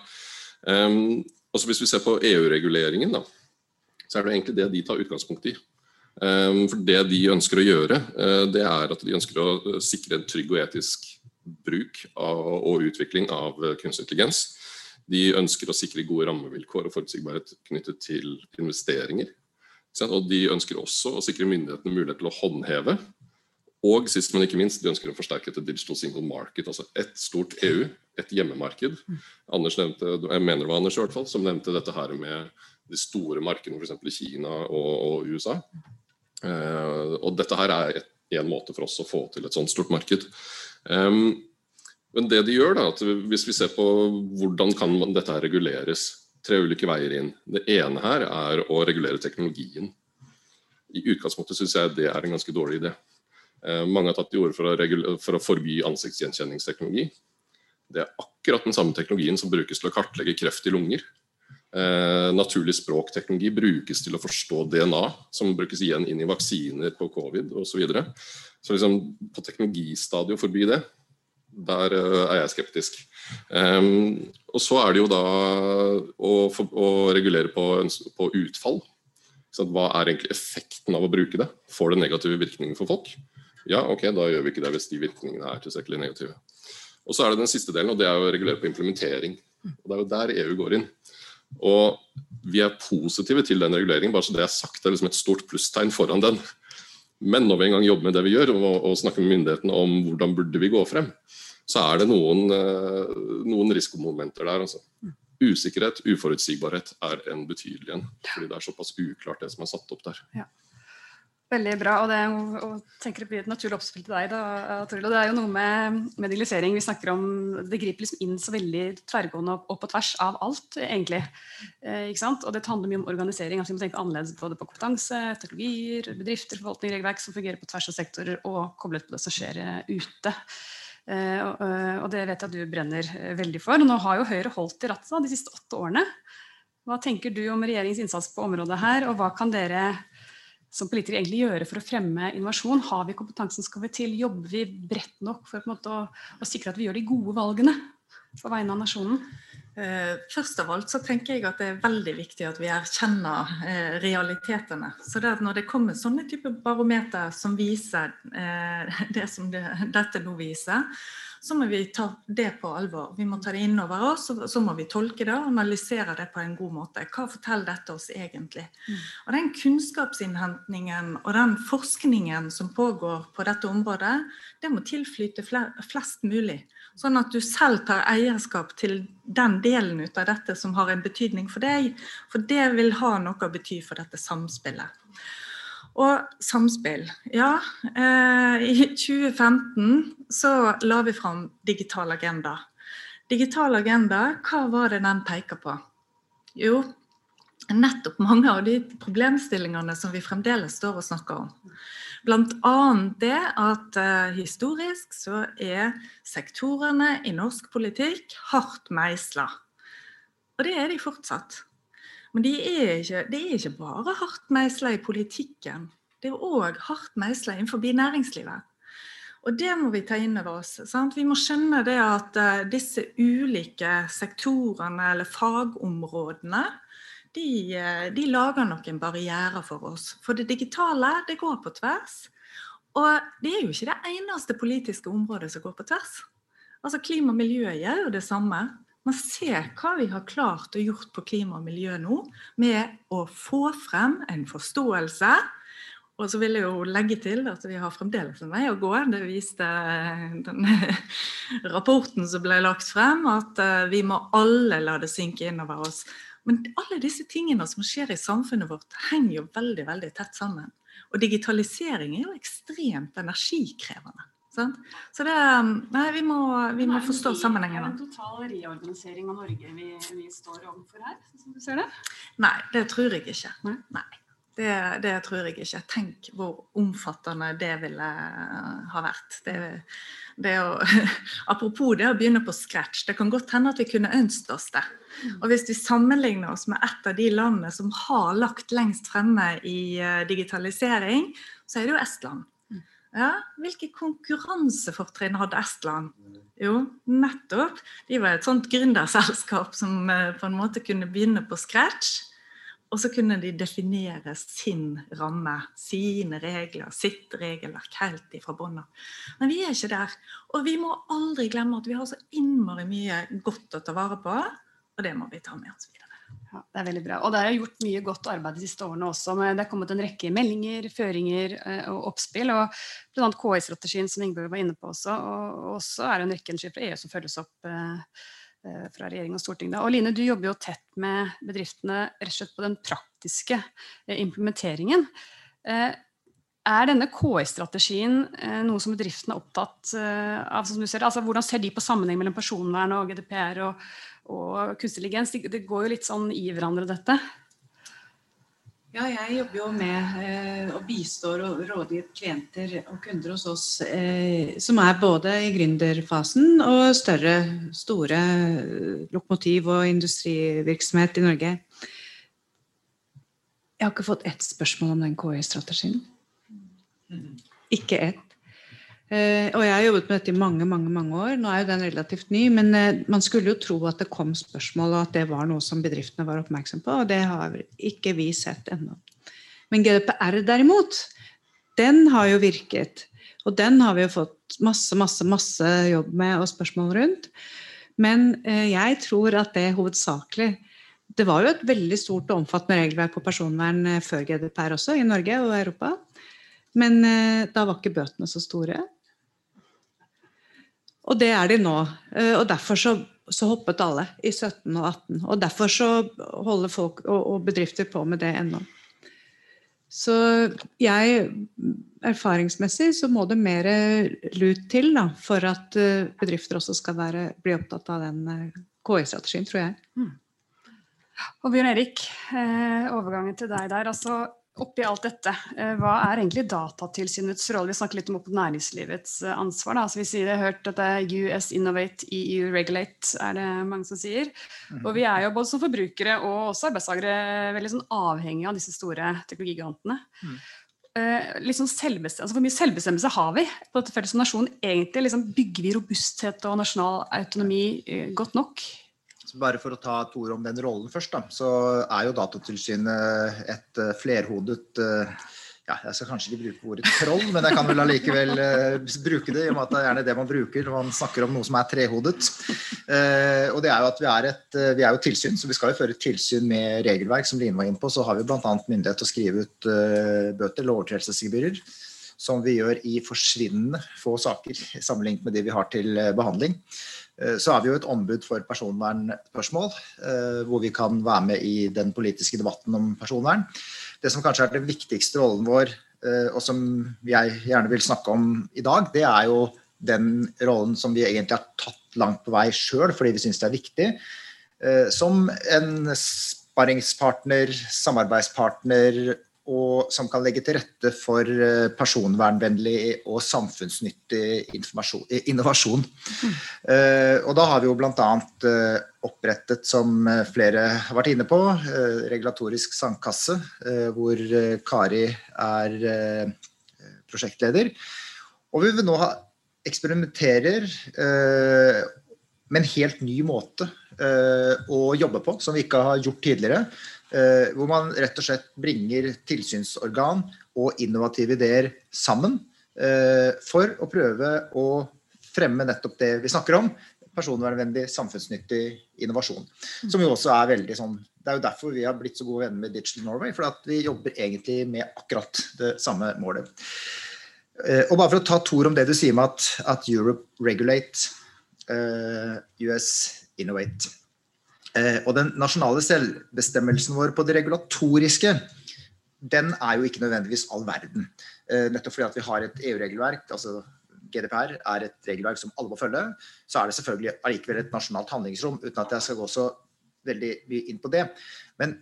Um, også Hvis vi ser på EU-reguleringen, da, så er det egentlig det de tar utgangspunkt i. Ehm, for Det de ønsker å gjøre, eh, det er at de ønsker å sikre en trygg og etisk bruk og utvikling av eh, kunstig intelligens. De ønsker å sikre gode rammevilkår og forutsigbarhet knyttet til investeringer. Og de ønsker også å sikre myndighetene mulighet til å håndheve. Og sist, men ikke minst, de ønsker å forsterke et digital single market. Altså ett stort EU, et hjemmemarked. Anders nevnte, jeg mener det var Anders i hvert fall, som nevnte dette her med de store markedene, f.eks. Kina og, og USA. Uh, og dette her er en måte for oss å få til et sånt stort marked. Um, men det de gjør da, at Hvis vi ser på hvordan kan dette her reguleres, tre ulike veier inn. Det ene her er å regulere teknologien. I utgangspunktet syns jeg det er en ganske dårlig idé. Uh, mange har tatt til orde for, for, å forby ansiktsgjenkjenningsteknologi. Det er akkurat den samme teknologien som brukes til å kartlegge kreft i lunger. Eh, naturlig språkteknologi brukes til å forstå DNA, som brukes igjen inn i vaksiner på covid osv. Så, videre. så liksom, på teknologistadiet å forby det, der uh, er jeg skeptisk. Um, og så er det jo da å, å regulere på, på utfall. Hva er egentlig effekten av å bruke det? Får det negative virkninger for folk? Ja, ok, da gjør vi ikke det hvis de virkningene er tilstrekkelig negative. Og så er det den siste delen, og det er å regulere på implementering. Og Det er jo der EU går inn. Og vi er positive til den reguleringen, bare så det er sagt. Det er liksom et stort plusstegn foran den. Men når vi en gang jobber med det vi gjør, og, og snakker med myndighetene om hvordan burde vi gå frem, så er det noen, eh, noen risikomomenter der. Altså. Usikkerhet, uforutsigbarhet er en betydelig en. Fordi det er såpass uklart det som er satt opp der. Ja. Veldig bra. og det og tenker det blir et naturlig oppspill til deg. da, Toril, Det er jo noe med, med digitalisering vi snakker om, det griper liksom inn så veldig tverrgående og, på tvers av alt, egentlig. Eh, ikke sant? Og det handler mye om organisering. altså Vi må tenke annerledes både på kompetanse, teknologier, bedrifter, forvaltning, regelverk som fungerer på tvers av sektorer, og koblet på det som skjer eh, ute. Eh, eh, og, det vet jeg at du brenner eh, veldig for. Nå har jo Høyre holdt i rattet de siste åtte årene. Hva tenker du om regjeringens innsats på området her, og hva kan dere som politikere egentlig gjøre for å fremme innovasjon? Har vi kompetansen, skal vi til? Jobber vi bredt nok for å, å, sikre at vi gjør de gode valgene på vegne av nasjonen? Eh, først av alt så tenker jeg at det er veldig viktig at vi erkjenner eh, realitetene. Så det når det kommer sånne typer barometer som viser eh, det som det, dette nå viser, så må vi ta det på alvor. Vi må ta det inn over oss, og så må vi tolke det og analysere det på en god måte. Hva forteller dette oss egentlig? Mm. Og Den kunnskapsinnhentingen og den forskningen som pågår på dette området, det må tilflyte flest mulig. Sånn at du selv tar eierskap til den delen ut av dette som har en betydning for deg. For det vil ha noe å bety for dette samspillet. Og samspill. Ja, eh, i 2015 så la vi fram Digital agenda. Digital agenda, hva var det den peker på? Jo, nettopp mange av de problemstillingene som vi fremdeles står og snakker om. Bl.a. det at eh, historisk så er sektorene i norsk politikk hardt meisla. Og det er de fortsatt. Men det er ikke, det er ikke bare hardt meisla i politikken. Det er òg hardt meisla innenfor næringslivet. Og det må vi ta inn over oss. Sant? Vi må skjønne det at uh, disse ulike sektorene eller fagområdene de, uh, de, lager noen barrierer for oss. For det digitale, det går på tvers. Og det er jo ikke det eneste politiske området som går på tvers. Altså Klima og miljø gjør jo det samme. Man ser hva vi har klart og gjort på klima og miljø nå, med å få frem en forståelse Og så vil jeg jo legge til at vi har fremdeles en vei å gå. Det viste den rapporten som ble lagt frem, at eh, vi må alle la det synke innover oss. Men alle disse tingene som skjer i samfunnet vårt, henger jo veldig veldig tett sammen. Og digitalisering er jo ekstremt energikrevende. Sant? Så det, nei, vi må, vi må forstå sammenhengen. Er en total reorganisering av Norge vi, vi står overfor her, som du ser det? Nei, det tror jeg ikke. Nei. Nei. Det, det, tror jeg ikke. Tenk hvor omfattende det ville ha vært. Det, det å, apropos det å begynne på scratch. Det kan godt hende at vi kunne ønsket oss det. Og hvis vi sammenligner oss med et av de landene som har lagt lengst fremme i eh, digitalisering, så er det jo Estland. Ja, hvilke konkurransefortrinn hadde Estland? Jo, nettopp. De var et sånt gründerselskap som eh, på en måte kunne begynne på scratch. Og så kunne de definere sin ramme, sine regler, sitt regelverk helt ifra bånda. Men vi er ikke der. Og vi må aldri glemme at vi har så innmari mye godt å ta vare på, og det må vi ta med oss videre. Ja, det er veldig bra. Og det er gjort mye godt arbeid de siste årene også. Men det er kommet en rekke meldinger, føringer eh, og oppspill. og Bl.a. KI-strategien som Ingebjørg var inne på også. Og også er det en rekke initiativ fra EU som følges opp eh, eh, fra regjering og storting. Og Line, du jobber jo tett med bedriftene rett og slett på den praktiske implementeringen. Er denne KI-strategien noe som bedriftene er opptatt av? som du ser Altså, hvordan ser de på sammenheng mellom personvern og GDPR og, og kunstig intelligens. Det, det, går jo litt sånn i hverandre, dette. Ja, jeg jobber jo med eh, og bistår og rådgir klienter og kunder hos oss eh, som er både i gründerfasen og større, store lokomotiv- og industrivirksomhet i Norge. Jeg har ikke fått ett spørsmål om den KI-strategien. Ikke ett. Uh, og jeg har jobbet med dette i mange mange, mange år. Nå er jo den relativt ny, men uh, man skulle jo tro at det kom spørsmål, og at det var noe som bedriftene var oppmerksom på. Og det har ikke vi sett ennå. Men GDPR derimot, den har jo virket. Og den har vi jo fått masse, masse, masse jobb med og spørsmål rundt. Men uh, jeg tror at det hovedsakelig Det var jo et veldig stort og omfattende regelverk på personvern før GDPR også, i Norge og Europa. Men da var ikke bøtene så store. Og det er de nå. Eh, og derfor så, så, hoppet alle i 17 og 18. Og derfor så holder folk og, og bedrifter på med det ennå. Så jeg Erfaringsmessig så må det mer lut til da, for at eh, bedrifter også skal være, bli opptatt av den eh, KI-strategien, tror jeg. Mm. Og Bjørn Erik, overgangen til deg der. altså oppi alt dette, eh, hva er egentlig Datatilsynets rolle? Vi snakker litt om næringslivets eh, ansvar. Da. Så vi sier, jeg har hørt at det er US Innovate, EU Regulate, er det mange som sier. Og vi er jo både som forbrukere og også arbeidstakere veldig sånn avhengige av disse store teknologigigantene. Mm. Liksom altså Hvor mye selvbestemmelse har vi på dette feltet som nasjon? Egentlig liksom Bygger vi robusthet og nasjonal autonomi godt nok? Bare for å ta et ord om den rollen først, da, så er jo Datatilsynet et uh, flerhodet uh, ja, Jeg skal kanskje ikke bruke ordet troll, men jeg kan vel allikevel uh, bruke det, i og med at det er gjerne det man bruker når man snakker om noe som er trehodet. og det er jo at vi er, et, vi er jo tilsyn, så vi skal jo føre tilsyn med regelverk. Som Line var inne på, så har vi bl.a. myndighet til å skrive ut bøter eller som vi gjør i forsvinnende få saker sammenlignet med de vi har til behandling. Eh, så er vi jo et ombud for personvernspørsmål, eh, hvor vi kan være med i den politiske debatten om personvern. Det som kanskje er den viktigste rollen vår, eh, og som jeg gjerne vil snakke om i dag, det er jo den rollen som vi egentlig har tatt langt på vei sjøl, fordi vi syns det er viktig. Som en sparringspartner, samarbeidspartner og som kan legge til rette for eh, personvernvennlig og samfunnsnyttig innovasjon. Mm. Og da har vi jo bl.a. opprettet, som flere har vært inne på, regulatorisk sandkasse, hvor Kari er prosjektleder. Og vi vil nå ha eksperimenterer med en helt ny måte å jobbe på, som vi ikke har gjort tidligere. Eh, hvor man rett og slett bringer tilsynsorgan og innovative ideer sammen eh, for å prøve å fremme nettopp det vi snakker om. personvernvennlig, samfunnsnyttig innovasjon. Som jo også er veldig sånn Det er jo derfor vi har blitt så gode venner med Digital Norway, for at vi jobber egentlig med akkurat det samme målet. Eh, og bare for å ta to ord om det du sier med at, at Europe regulate, uh, US innovate. Uh, og den nasjonale selvbestemmelsen vår på det regulatoriske, den er jo ikke nødvendigvis all verden. Uh, nettopp fordi at vi har et EU-regelverk. altså GDPR er et regelverk som alle må følge, så er det selvfølgelig allikevel et nasjonalt handlingsrom, uten at jeg skal gå så veldig mye inn på det. Men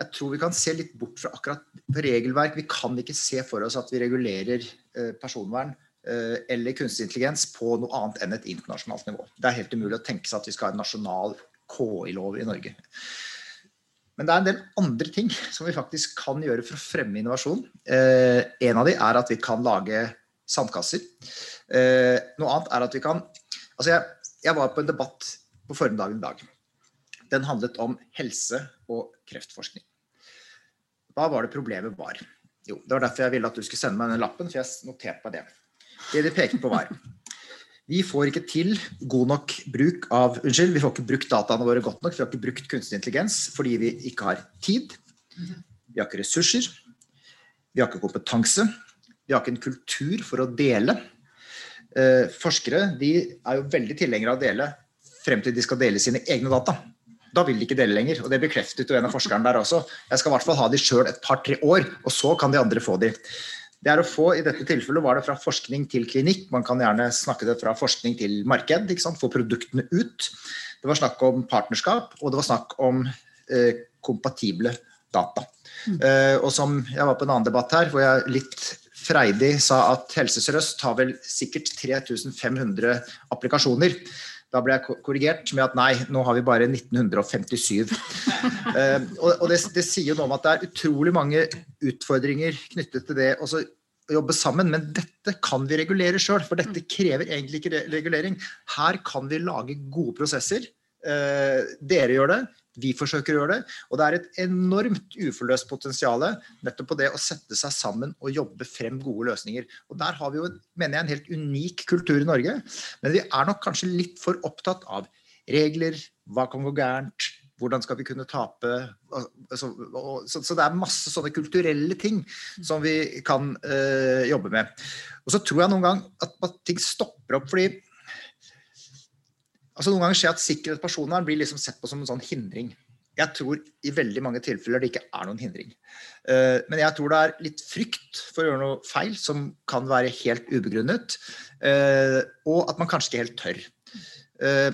jeg tror vi kan se litt bort fra akkurat regelverk. Vi kan ikke se for oss at vi regulerer eh, personvern eh, eller kunstig intelligens på noe annet enn et internasjonalt nivå. Det er helt umulig å tenke seg at vi skal ha en nasjonal KI-lov i Norge. Men det er en del andre ting som vi faktisk kan gjøre for å fremme innovasjon. Eh, en av de er at vi kan lage sandkasser. Eh, noe annet er at vi kan Altså, jeg, jeg var på en debatt på formiddagen i dag. Den handlet om helse og kreftforskning. Hva var det problemet var? Jo, det var derfor jeg ville at du skulle sende meg den lappen, for jeg noterte meg det. Det de pekte på, var vi får ikke til god nok bruk av Unnskyld, vi får ikke brukt dataene våre godt nok. Vi har ikke brukt kunstig intelligens fordi vi ikke har tid. Vi har ikke ressurser. Vi har ikke kompetanse. Vi har ikke en kultur for å dele. Eh, forskere de er jo veldig tilhengere av å dele frem til de skal dele sine egne data. Da vil de ikke dele lenger. og Det bekreftet jo en av forskerne der også. Jeg skal i hvert fall ha de sjøl et par-tre år, og så kan de andre få de. Det er å få, I dette tilfellet var det fra forskning til klinikk. Man kan gjerne snakke det fra forskning til marked. ikke sant? Få produktene ut. Det var snakk om partnerskap, og det var snakk om eh, kompatible data. Mm. Eh, og som Jeg var på en annen debatt her hvor jeg litt freidig sa at Helse Sør-Øst har vel sikkert 3500 applikasjoner. Da ble jeg korrigert med at nei, nå har vi bare 1957. uh, eh, og det, det, sier noe om at det er utrolig mange utfordringer knyttet til det å jobbe sammen. Men dette kan vi regulere sjøl, for dette krever egentlig ikke regulering. Her kan vi lage gode prosesser. Uh, dere gjør det, vi forsøker å gjøre det. Og det er et enormt uforløst potensial nettopp på det å sette seg sammen og jobbe frem gode løsninger. Og der har vi jo, mener jeg, en helt unik kultur i Norge. Men vi er nok kanskje litt for opptatt av regler, hva kan gå gærent, hvordan skal vi kunne tape altså, så, det er masse sånne kulturelle ting som vi kan uh, jobbe med. Og så tror jeg noen gang at ting stopper opp fordi altså Noen ganger skjer at sikkerhet og personvern blir liksom sett på som en sånn hindring. Jeg tror i veldig mange tilfeller det ikke er noen hindring. Uh, men jeg tror det er litt frykt for å gjøre noe feil som kan være helt ubegrunnet. Uh, og at man kanskje ikke helt tør. Uh,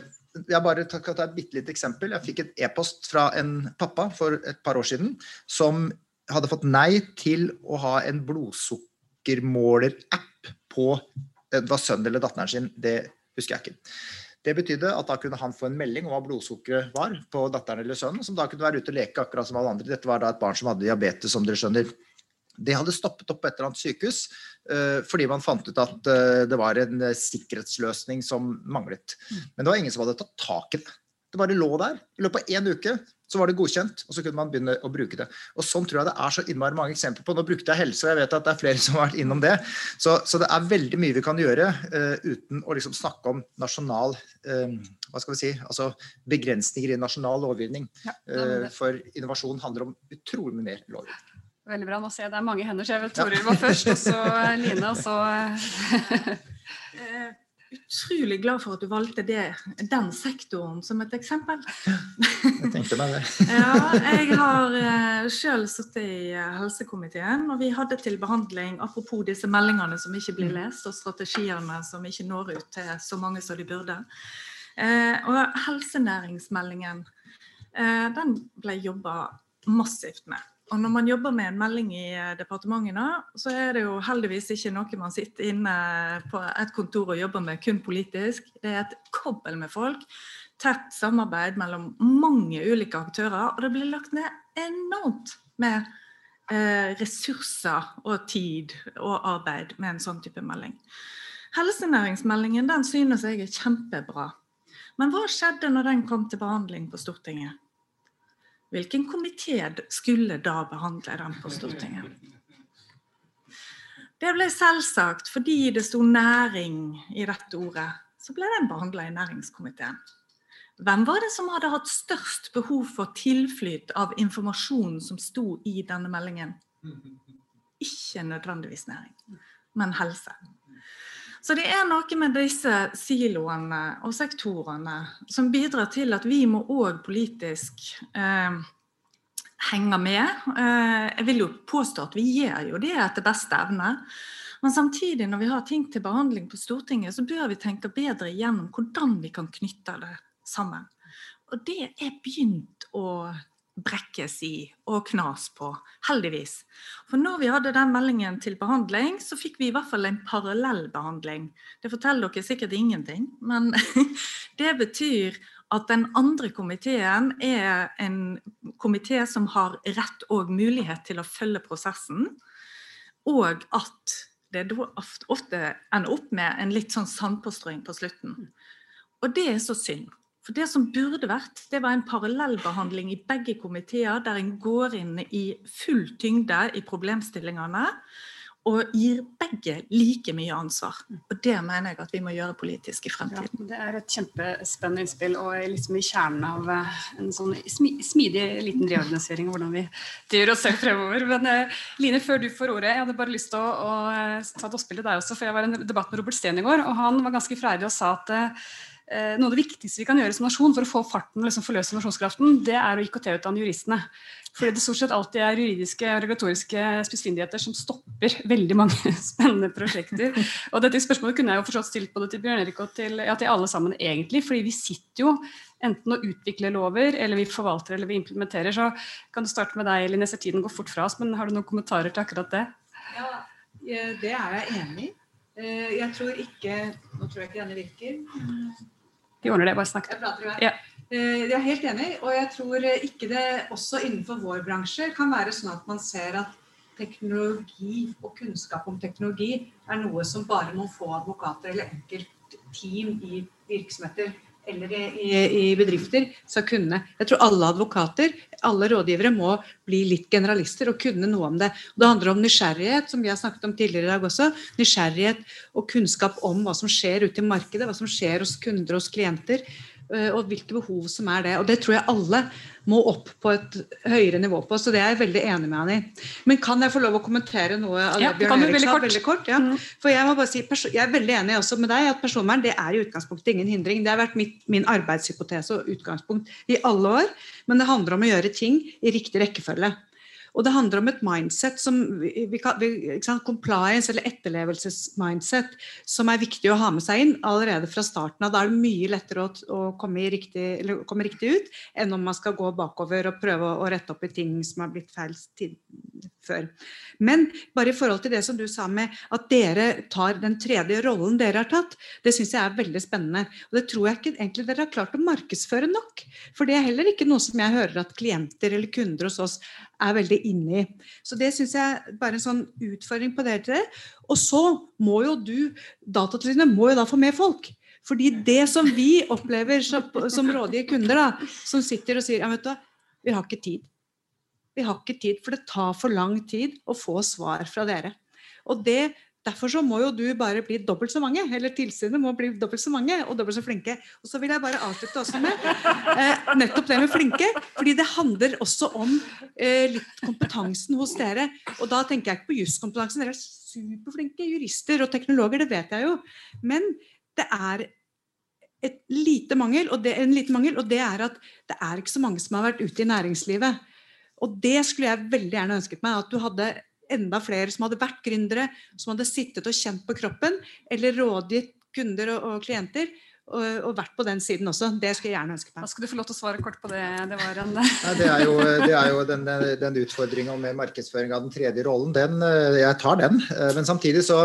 jeg bare skal ta et bitte lite eksempel. Jeg fikk et e-post fra en pappa for et par år siden som hadde fått nei til å ha en blodsukkermåler-app på Det var sønnen eller datteren sin, det husker jeg ikke. Det betydde at da kunne han få en melding om hva blodsukkeret var på datteren eller sønnen, som da kunne være ute og leke akkurat som alle andre. Dette var da et barn som hadde diabetes, som dere skjønner. Det hadde stoppet opp på et eller annet sykehus uh, fordi man fant ut at uh, det var en uh, sikkerhetsløsning som manglet. Men det var ingen som hadde tatt tak i det. Det bare lå der. I løpet av én uke så var det godkjent, og så kunne man begynne å bruke det. Og Sånn tror jeg det er så innmari mange eksempler på. Nå brukte jeg helse, og jeg vet at det er flere som har vært innom det. Så, så det er veldig mye vi kan gjøre uh, uten å liksom snakke om nasjonal um, hva skal vi si, altså begrensninger i nasjonal lovgivning. Ja, uh, for innovasjon handler om utrolig mye mer lovgivning. Veldig bra. Nå ser jeg det er mange hender, så jeg vet Toril var først, og så Line, og så utrolig glad for at du valgte det, den sektoren som et eksempel. Jeg tenkte meg det. ja, jeg har sjøl selv sittet i uh, helsekomiteen, og vi hadde til behandling, apropos disse meldingene som ikke blir mm. lest, og strategiene som ikke når ut til så mange som de burde. Uh, og helsenæringsmeldingen, den ble jobba massivt med. Og når man jobber med en melding i departementet, departementene, så er det jo heldigvis ikke noe man sitter inne på et kontor og jobber med kun politisk. Det er et kobbel med folk. Tett samarbeid mellom mange ulike aktører. Og det blir lagt ned enormt med eh, ressurser og tid og arbeid med en sånn type melding. Helsenæringsmeldingen den synes jeg er kjempebra. Men hva skjedde når den kom til behandling på Stortinget? Hvilken komité skulle da behandle den på Stortinget? Det ble selvsagt fordi det sto næring i dette ordet. så ble den behandla i næringskomiteen. Hvem var det som hadde hatt størst behov for tilflyt av informasjonen som sto i denne meldingen? Ikke nødvendigvis næring, men helse. Så det er noe med disse siloene og sektorene som bidrar til at vi må òg politisk eh, henge med. Eh, jeg vil jo påstå at vi gjør jo det etter beste evne. Men samtidig, når vi har ting til behandling på Stortinget, så bør vi tenke bedre igjennom hvordan vi kan knytte det sammen. Og det er begynt å brekkes i og knas på, heldigvis. For når vi hadde den meldingen til behandling, så fikk vi i hvert fall en parallell behandling. Det forteller dere sikkert ingenting, men det betyr at den andre komiteen er en komité som har rett og mulighet til å følge prosessen, og at det da ofte ender opp med en litt sånn sandpåstrøing på slutten. Og det er så synd. For det som burde vært, det var en parallellbehandling i begge komiteer, der en går inn i full tyngde i problemstillingene og gir begge like mye ansvar. Og Det mener jeg at vi må gjøre politisk i fremtiden. Ja, det er et kjempespennende innspill og liksom i kjernen av eh, en sånn smidig liten reorganisering hvordan vi driver oss selv fremover. Men eh, Line, før du får ordet, jeg hadde bare lyst til å, å eh, ta et oppspill til deg også. For jeg var i en debatt med Robert Steen i går, og han var ganske freidig og sa at noe av det viktigste vi kan gjøre som nasjon for å få farten og liksom forløse nasjonskraften, det er å IKT-utdanne juristene. Fordi det stort sett alltid er juridiske og regulatoriske spissfindigheter som stopper veldig mange spennende prosjekter. Og dette spørsmålet kunne jeg jo forstått stilt både til Bjørn Erik og til, ja, til alle sammen, egentlig. Fordi vi sitter jo enten å utvikle lover, eller vi forvalter eller vi implementerer. Så kan du starte med deg, Linn. Jeg ser tiden går fort fra oss, men har du noen kommentarer til akkurat det? Ja, det er jeg enig i. Eh, jeg tror ikke Nå tror jeg ikke denne virker. Vi ordner det, bare snakk. Ja. Eh, jeg er helt enig, og jeg tror ikke det også innenfor vår bransje kan være sånn at man ser at teknologi og kunnskap om teknologi er noe som bare noen få advokater eller enkelt team i virksomheter eller i, i, bedrifter skal kunne. Jeg tror alle advokater, alle rådgivere må bli litt generalister og kunne noe om det. Og det handler om nysgjerrighet, som vi har snakket om tidligere i dag også. Nysgjerrighet og kunnskap om hva som skjer ute i markedet, hva som skjer hos kunder og hos klienter. Eh, og hvilke behov som er det. Og det tror jeg alle må opp på et høyere nivå på. Så det er jeg veldig enig med han i. Men kan jeg få lov å kommentere noe av det ja, Bjørn Erik sa? Veldig kort. Ja. Mm. For jeg må bare si, jeg er veldig enig også med deg at personvern det er i utgangspunktet ingen hindring. Det har vært mitt, min arbeidshypotese og utgangspunkt i alle år. Men det handler om å gjøre ting i riktig rekkefølge. Og det handler om et mindset som vi, vi, sant, compliance eller etterlevelsesmindset som er viktig å ha med seg inn allerede fra starten av. Da er det mye lettere å, å komme, riktig, komme, riktig, ut enn om man skal gå bakover og prøve å, rette opp i ting som har blitt feil tid, før. Men bare i forhold til det som du sa med at dere tar den tredje rollen dere har tatt, det syns jeg er veldig spennende. Og det tror jeg ikke egentlig dere har klart å markedsføre nok. For det er heller ikke noe som jeg hører at klienter eller kunder hos oss er veldig inne i. Så det syns jeg er bare en sånn utfordring på dere. Og så må jo du, Datatilsynet, må jo da få med folk. Fordi det som vi opplever som, som rådige kunder, da, som sitter og sier ja, vet du, vi har ikke tid. Vi har ikke tid, for det tar for lang tid å få svar fra dere. Og det Derfor så må jo du bare bli dobbelt så mange, eller tilsynet må bli dobbelt så mange og dobbelt så flinke. Og så vil jeg bare avslutte også med eh, nettopp det med flinke. fordi det handler også om eh, litt kompetansen hos dere. Og da tenker jeg ikke på juskompetansen. Dere er superflinke jurister og teknologer, det vet jeg jo. Men det er et lite mangel, og det, en liten mangel, og det er at det er ikke så mange som har vært ute i næringslivet. Og det skulle jeg veldig gjerne ønsket meg. At du hadde enda flere som hadde vært gründere, som hadde sittet og kjent på kroppen, eller rådgitt kunder og, og klienter. Og, og, vært på den siden også. Det skulle jeg gjerne ønske meg. Da skal du få lov til å svare kort på det. Det, var en... Nei, det er jo, det er jo den, den utfordringa med markedsføring av den tredje rollen. Den, jeg tar den. Men samtidig så,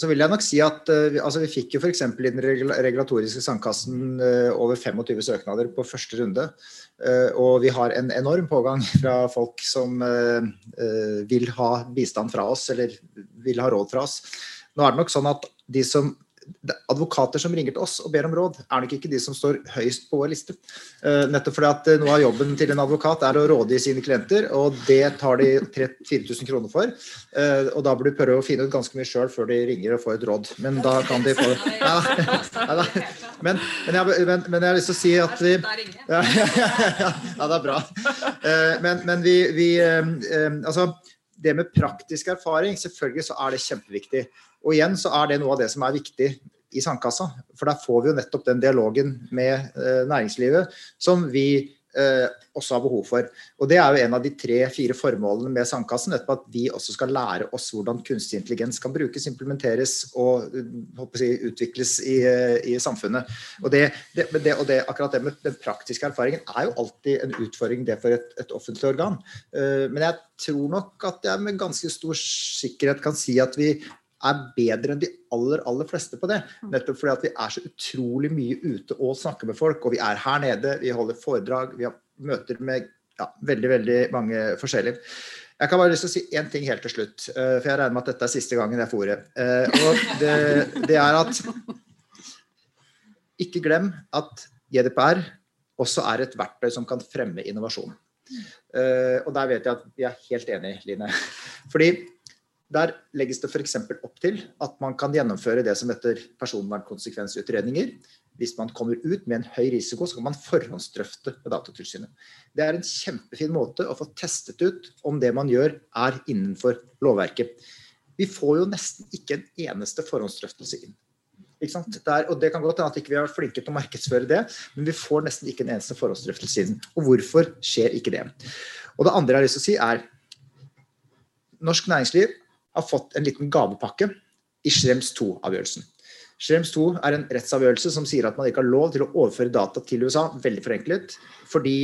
så vil jeg nok si at altså vi fikk jo f.eks. i den regulatoriske sandkassen over 25 søknader på første runde. Eh, og vi har en enorm pågang fra folk som eh, eh, vil ha bistand fra oss, eller vil ha råd fra oss. Nå er det nok sånn at de som advokater som ringer til oss og ber om råd, er nok ikke de som står høyest på vår liste. Uh, nettopp fordi at noe av jobben til en advokat er å rådgi sine klienter, og det tar de 4000 kroner for. Uh, og da bør du prøve å finne ut ganske mye sjøl før de ringer og får et råd. Men da kan de få ja, ja, men, men, jeg, men, men, jeg, har lyst til å si at vi Ja, ja det er bra. Men, men vi, vi Altså det med praktisk erfaring, selvfølgelig så er det kjempeviktig. Og igjen så er det noe av det som er viktig i Sandkassa. For der får vi jo nettopp den dialogen med eh, næringslivet som vi også har behov for. Og Det er jo en av de tre-fire formålene med Sandkassen. At vi også skal lære oss hvordan kunstig intelligens kan brukes, implementeres og si, utvikles i, i, samfunnet. Og, det, det, det, og akkurat det med den praktiske erfaringen er jo alltid en utfordring det for et, et offentlig organ. Men jeg tror nok at jeg med ganske stor sikkerhet kan si at vi er bedre enn de aller aller fleste på det. Mm. Nettopp fordi at vi er så utrolig mye ute og snakker med folk. Og vi er her nede, vi holder foredrag, vi har møter med ja, veldig veldig mange forskjellige. Jeg kan bare lyst til å si én ting helt til slutt, eh, for jeg regner med at dette er siste gangen jeg får ordet. Eh, og det, det er at ikke glem at GDPR også er et verktøy som kan fremme innovasjon. Uh, og der vet jeg at vi er helt enige, Line. Fordi der legges det f.eks. opp til at man kan gjennomføre det som heter personvernkonsekvensutredninger. Hvis man kommer ut med en høy risiko, så kan man forhåndsdrøfte med Datatilsynet. Det er en kjempefin måte å få testet ut om det man gjør er innenfor lovverket. Vi får jo nesten ikke en eneste forhåndsdrøftelse inn. Der, og Det kan godt hende at ikke vi har vært flinke til å markedsføre det, men vi får nesten ikke en eneste forhåndsdrøftelse inn. Og hvorfor skjer ikke det? Og Det andre jeg har lyst til å si er norsk næringsliv har fått en liten gavepakke i Schrems 2-avgjørelsen. Schrems 2 er en rettsavgjørelse som sier at man ikke har lov til å overføre data til USA, veldig forenklet, fordi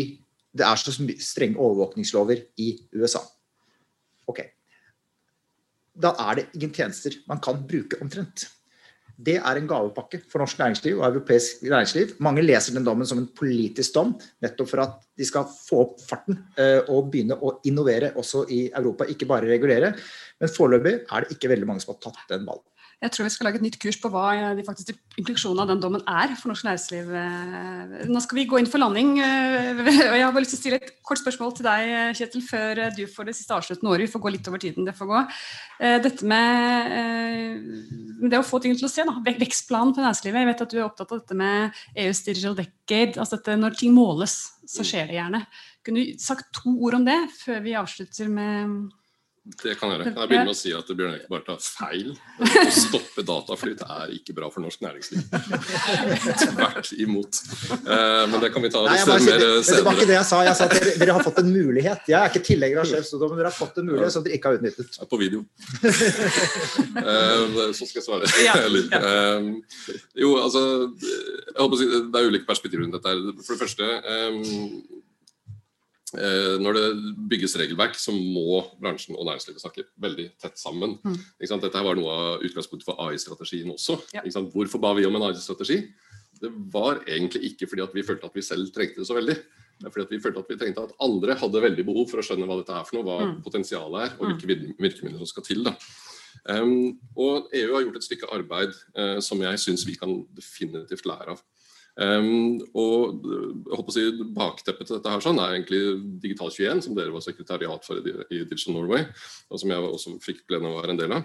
det er så strenge overvåkningslover i USA. Ok. Da er det ingen tjenester man kan bruke omtrent. Det er en gavepakke for norsk næringsliv og europeisk næringsliv. Mange leser den dommen som en politisk dom, nettopp for at de skal få opp farten eh, og begynne å innovere også i Europa, ikke bare regulere. Men foreløpig er det ikke veldig mange som har tatt den ballen. Jeg tror vi skal lage et nytt kurs på hva de faktiske implikasjonene av den dommen er for norsk næringsliv. Eh, nå skal vi gå inn for landing. Eh, og Jeg har bare lyst til å stille et kort spørsmål til deg, Kjetil, før du får det siste avsluttende året. Vi får gå litt over tiden. det får gå. Eh, dette med det å få ting til å se, da. vekstplanen for næringslivet. Jeg vet at du er opptatt av dette med EUs digital decade. altså dette, Når ting måles, så skjer det gjerne. Kunne du sagt to ord om det før vi avslutter med det kan jeg gjøre. Jeg begynner med å si at Bjørn Erik bare tar feil. Å stoppe dataflyt er ikke bra for norsk næringsliv. Tvert imot. Eh, men det kan vi ta Nei, mer senere. Det var ikke det jeg sa. Jeg sa at dere, dere har fått en mulighet. Jeg er ikke tilhenger av sjefsdom, men dere har fått en mulighet som dere ikke har utnyttet. På video. Eh, så skal jeg svare. Eh, jo, altså jeg håper Det er ulike perspektiver rundt dette. For det første når det bygges regelverk, så må bransjen og næringslivet snakke veldig tett sammen. Mm. Dette var noe av utgangspunktet for AI-strategien også. Ja. Hvorfor ba vi om en AI-strategi? Det var egentlig ikke fordi vi følte at vi selv trengte det så veldig. Det er fordi vi følte at vi trengte at andre hadde veldig behov for å skjønne hva dette er for noe, hva mm. potensialet er, og hvilke mm. virkemidler som skal til. Um, og EU har gjort et stykke arbeid uh, som jeg syns vi kan definitivt lære av. Um, og jeg håper å si, Bakteppet til dette her sånn er egentlig Digital21, som dere var sekretariat for i, Digital Norway, og som jeg også fikk gleden av å være en del av.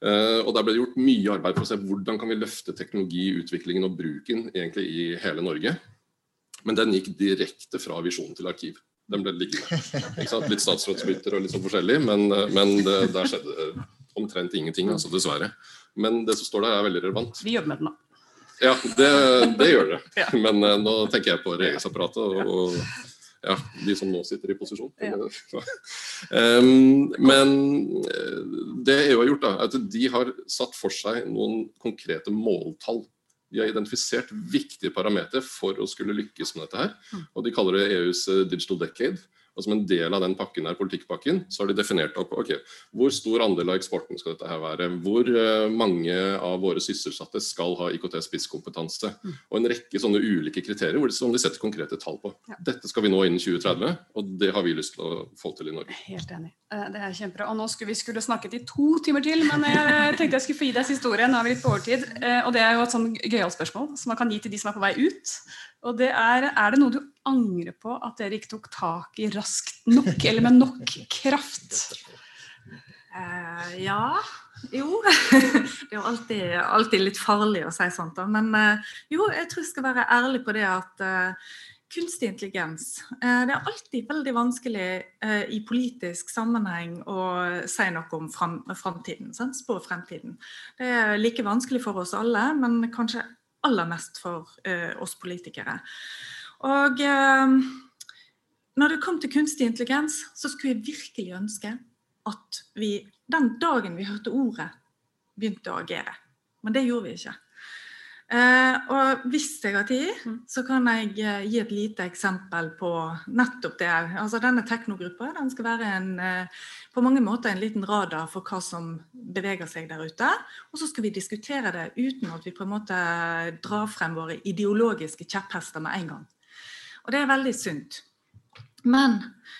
Uh, og Der ble det gjort mye arbeid for å se hvordan kan vi løfte teknologiutviklingen og bruken egentlig i hele Norge. Men den gikk direkte fra visjon til arkiv. Den ble liggende. Litt statsrådsbytter og litt sånn forskjellig, men, men det, der skjedde omtrent ingenting, altså dessverre. Men det som står der, er veldig relevant. Vi jobber med den, da. Ja, det, det gjør det. Ja. Men uh, nå tenker jeg på regjeringsapparatet og, og ja, de som nå sitter i posisjon. Ja. um, men eh, det EU har gjort, da, er at de har satt for seg noen konkrete måltall. De har identifisert viktige parametere for å skulle lykkes med dette. her, mm. og De kaller det EUs eh, digital decade. Og som en del av den pakken her, politikkpakken, så har de definert opp ok, hvor stor andel av eksporten skal dette her være. Hvor uh, mange av våre sysselsatte skal ha IKT-spisskompetanse. Mm. Og en rekke sånne ulike kriterier hvor de, som de setter konkrete tall på. Ja. Dette skal vi nå innen 2030, og det har vi lyst til å få til i Norge. Helt enig. Eh, det er kjempebra. Og nå skulle vi skulle snakket i to timer til, men jeg tenkte jeg skulle få gi deg siste ordet. Nå er vi litt på overtid. Eh, og det er jo et sånn gøyalt spørsmål som man kan gi til de som er på vei ut. Og det er er det noe du angrer på at dere ikke tok tak i raskt nok, eller med nok kraft? Uh, ja. Jo. det er jo alltid, alltid, litt farlig å si sånt, da. Men uh, jo, jeg tror jeg skal være ærlig på det at uh, kunstig intelligens Det er alltid veldig vanskelig i politisk sammenheng å si noe om framtiden. Spå fremtiden. Det er like vanskelig for oss alle, men kanskje aller mest for eh, oss politikere. Og eh, når det kom til kunstig intelligens, så skulle jeg virkelig ønske at vi den dagen vi hørte ordet, begynte å agere. Men det gjorde vi ikke. Eh, og hvis jeg har tid, mm. så kan jeg eh, gi et lite eksempel på nettopp det. Altså Denne teknogruppa den skal være en, eh, på mange måter en liten radar for hva som beveger seg der ute. Og så skal vi diskutere det uten at vi på en måte drar frem våre ideologiske kjepphester med en gang. Og det er veldig sunt. Men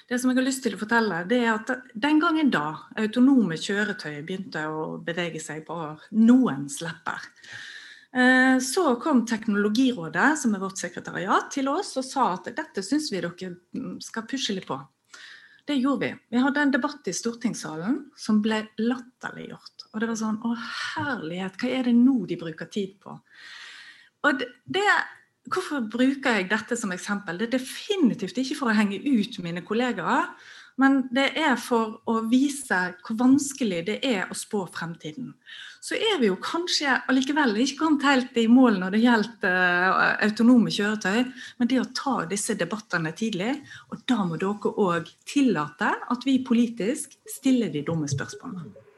det som jeg har lyst til å fortelle, det er at den gangen da autonome kjøretøy begynte å bevege seg på noens lepper, så kom Teknologirådet, som er vårt sekretariat, til oss og sa at dette syns vi dere skal pushe litt på. Det gjorde vi. Vi hadde en debatt i stortingssalen som ble latterliggjort. Og det var sånn Å, herlighet, hva er det nå de bruker tid på? Og det, Hvorfor bruker jeg dette som eksempel? Det er definitivt ikke for å henge ut mine kollegaer. Men det er for å vise hvor vanskelig det er å spå fremtiden. Så er vi jo kanskje allikevel ikke kommet helt i mål når det gjelder uh, autonome kjøretøy, men det å ta disse debattene tidlig, og da må dere òg tillate at vi politisk stiller de dumme spørsmålene.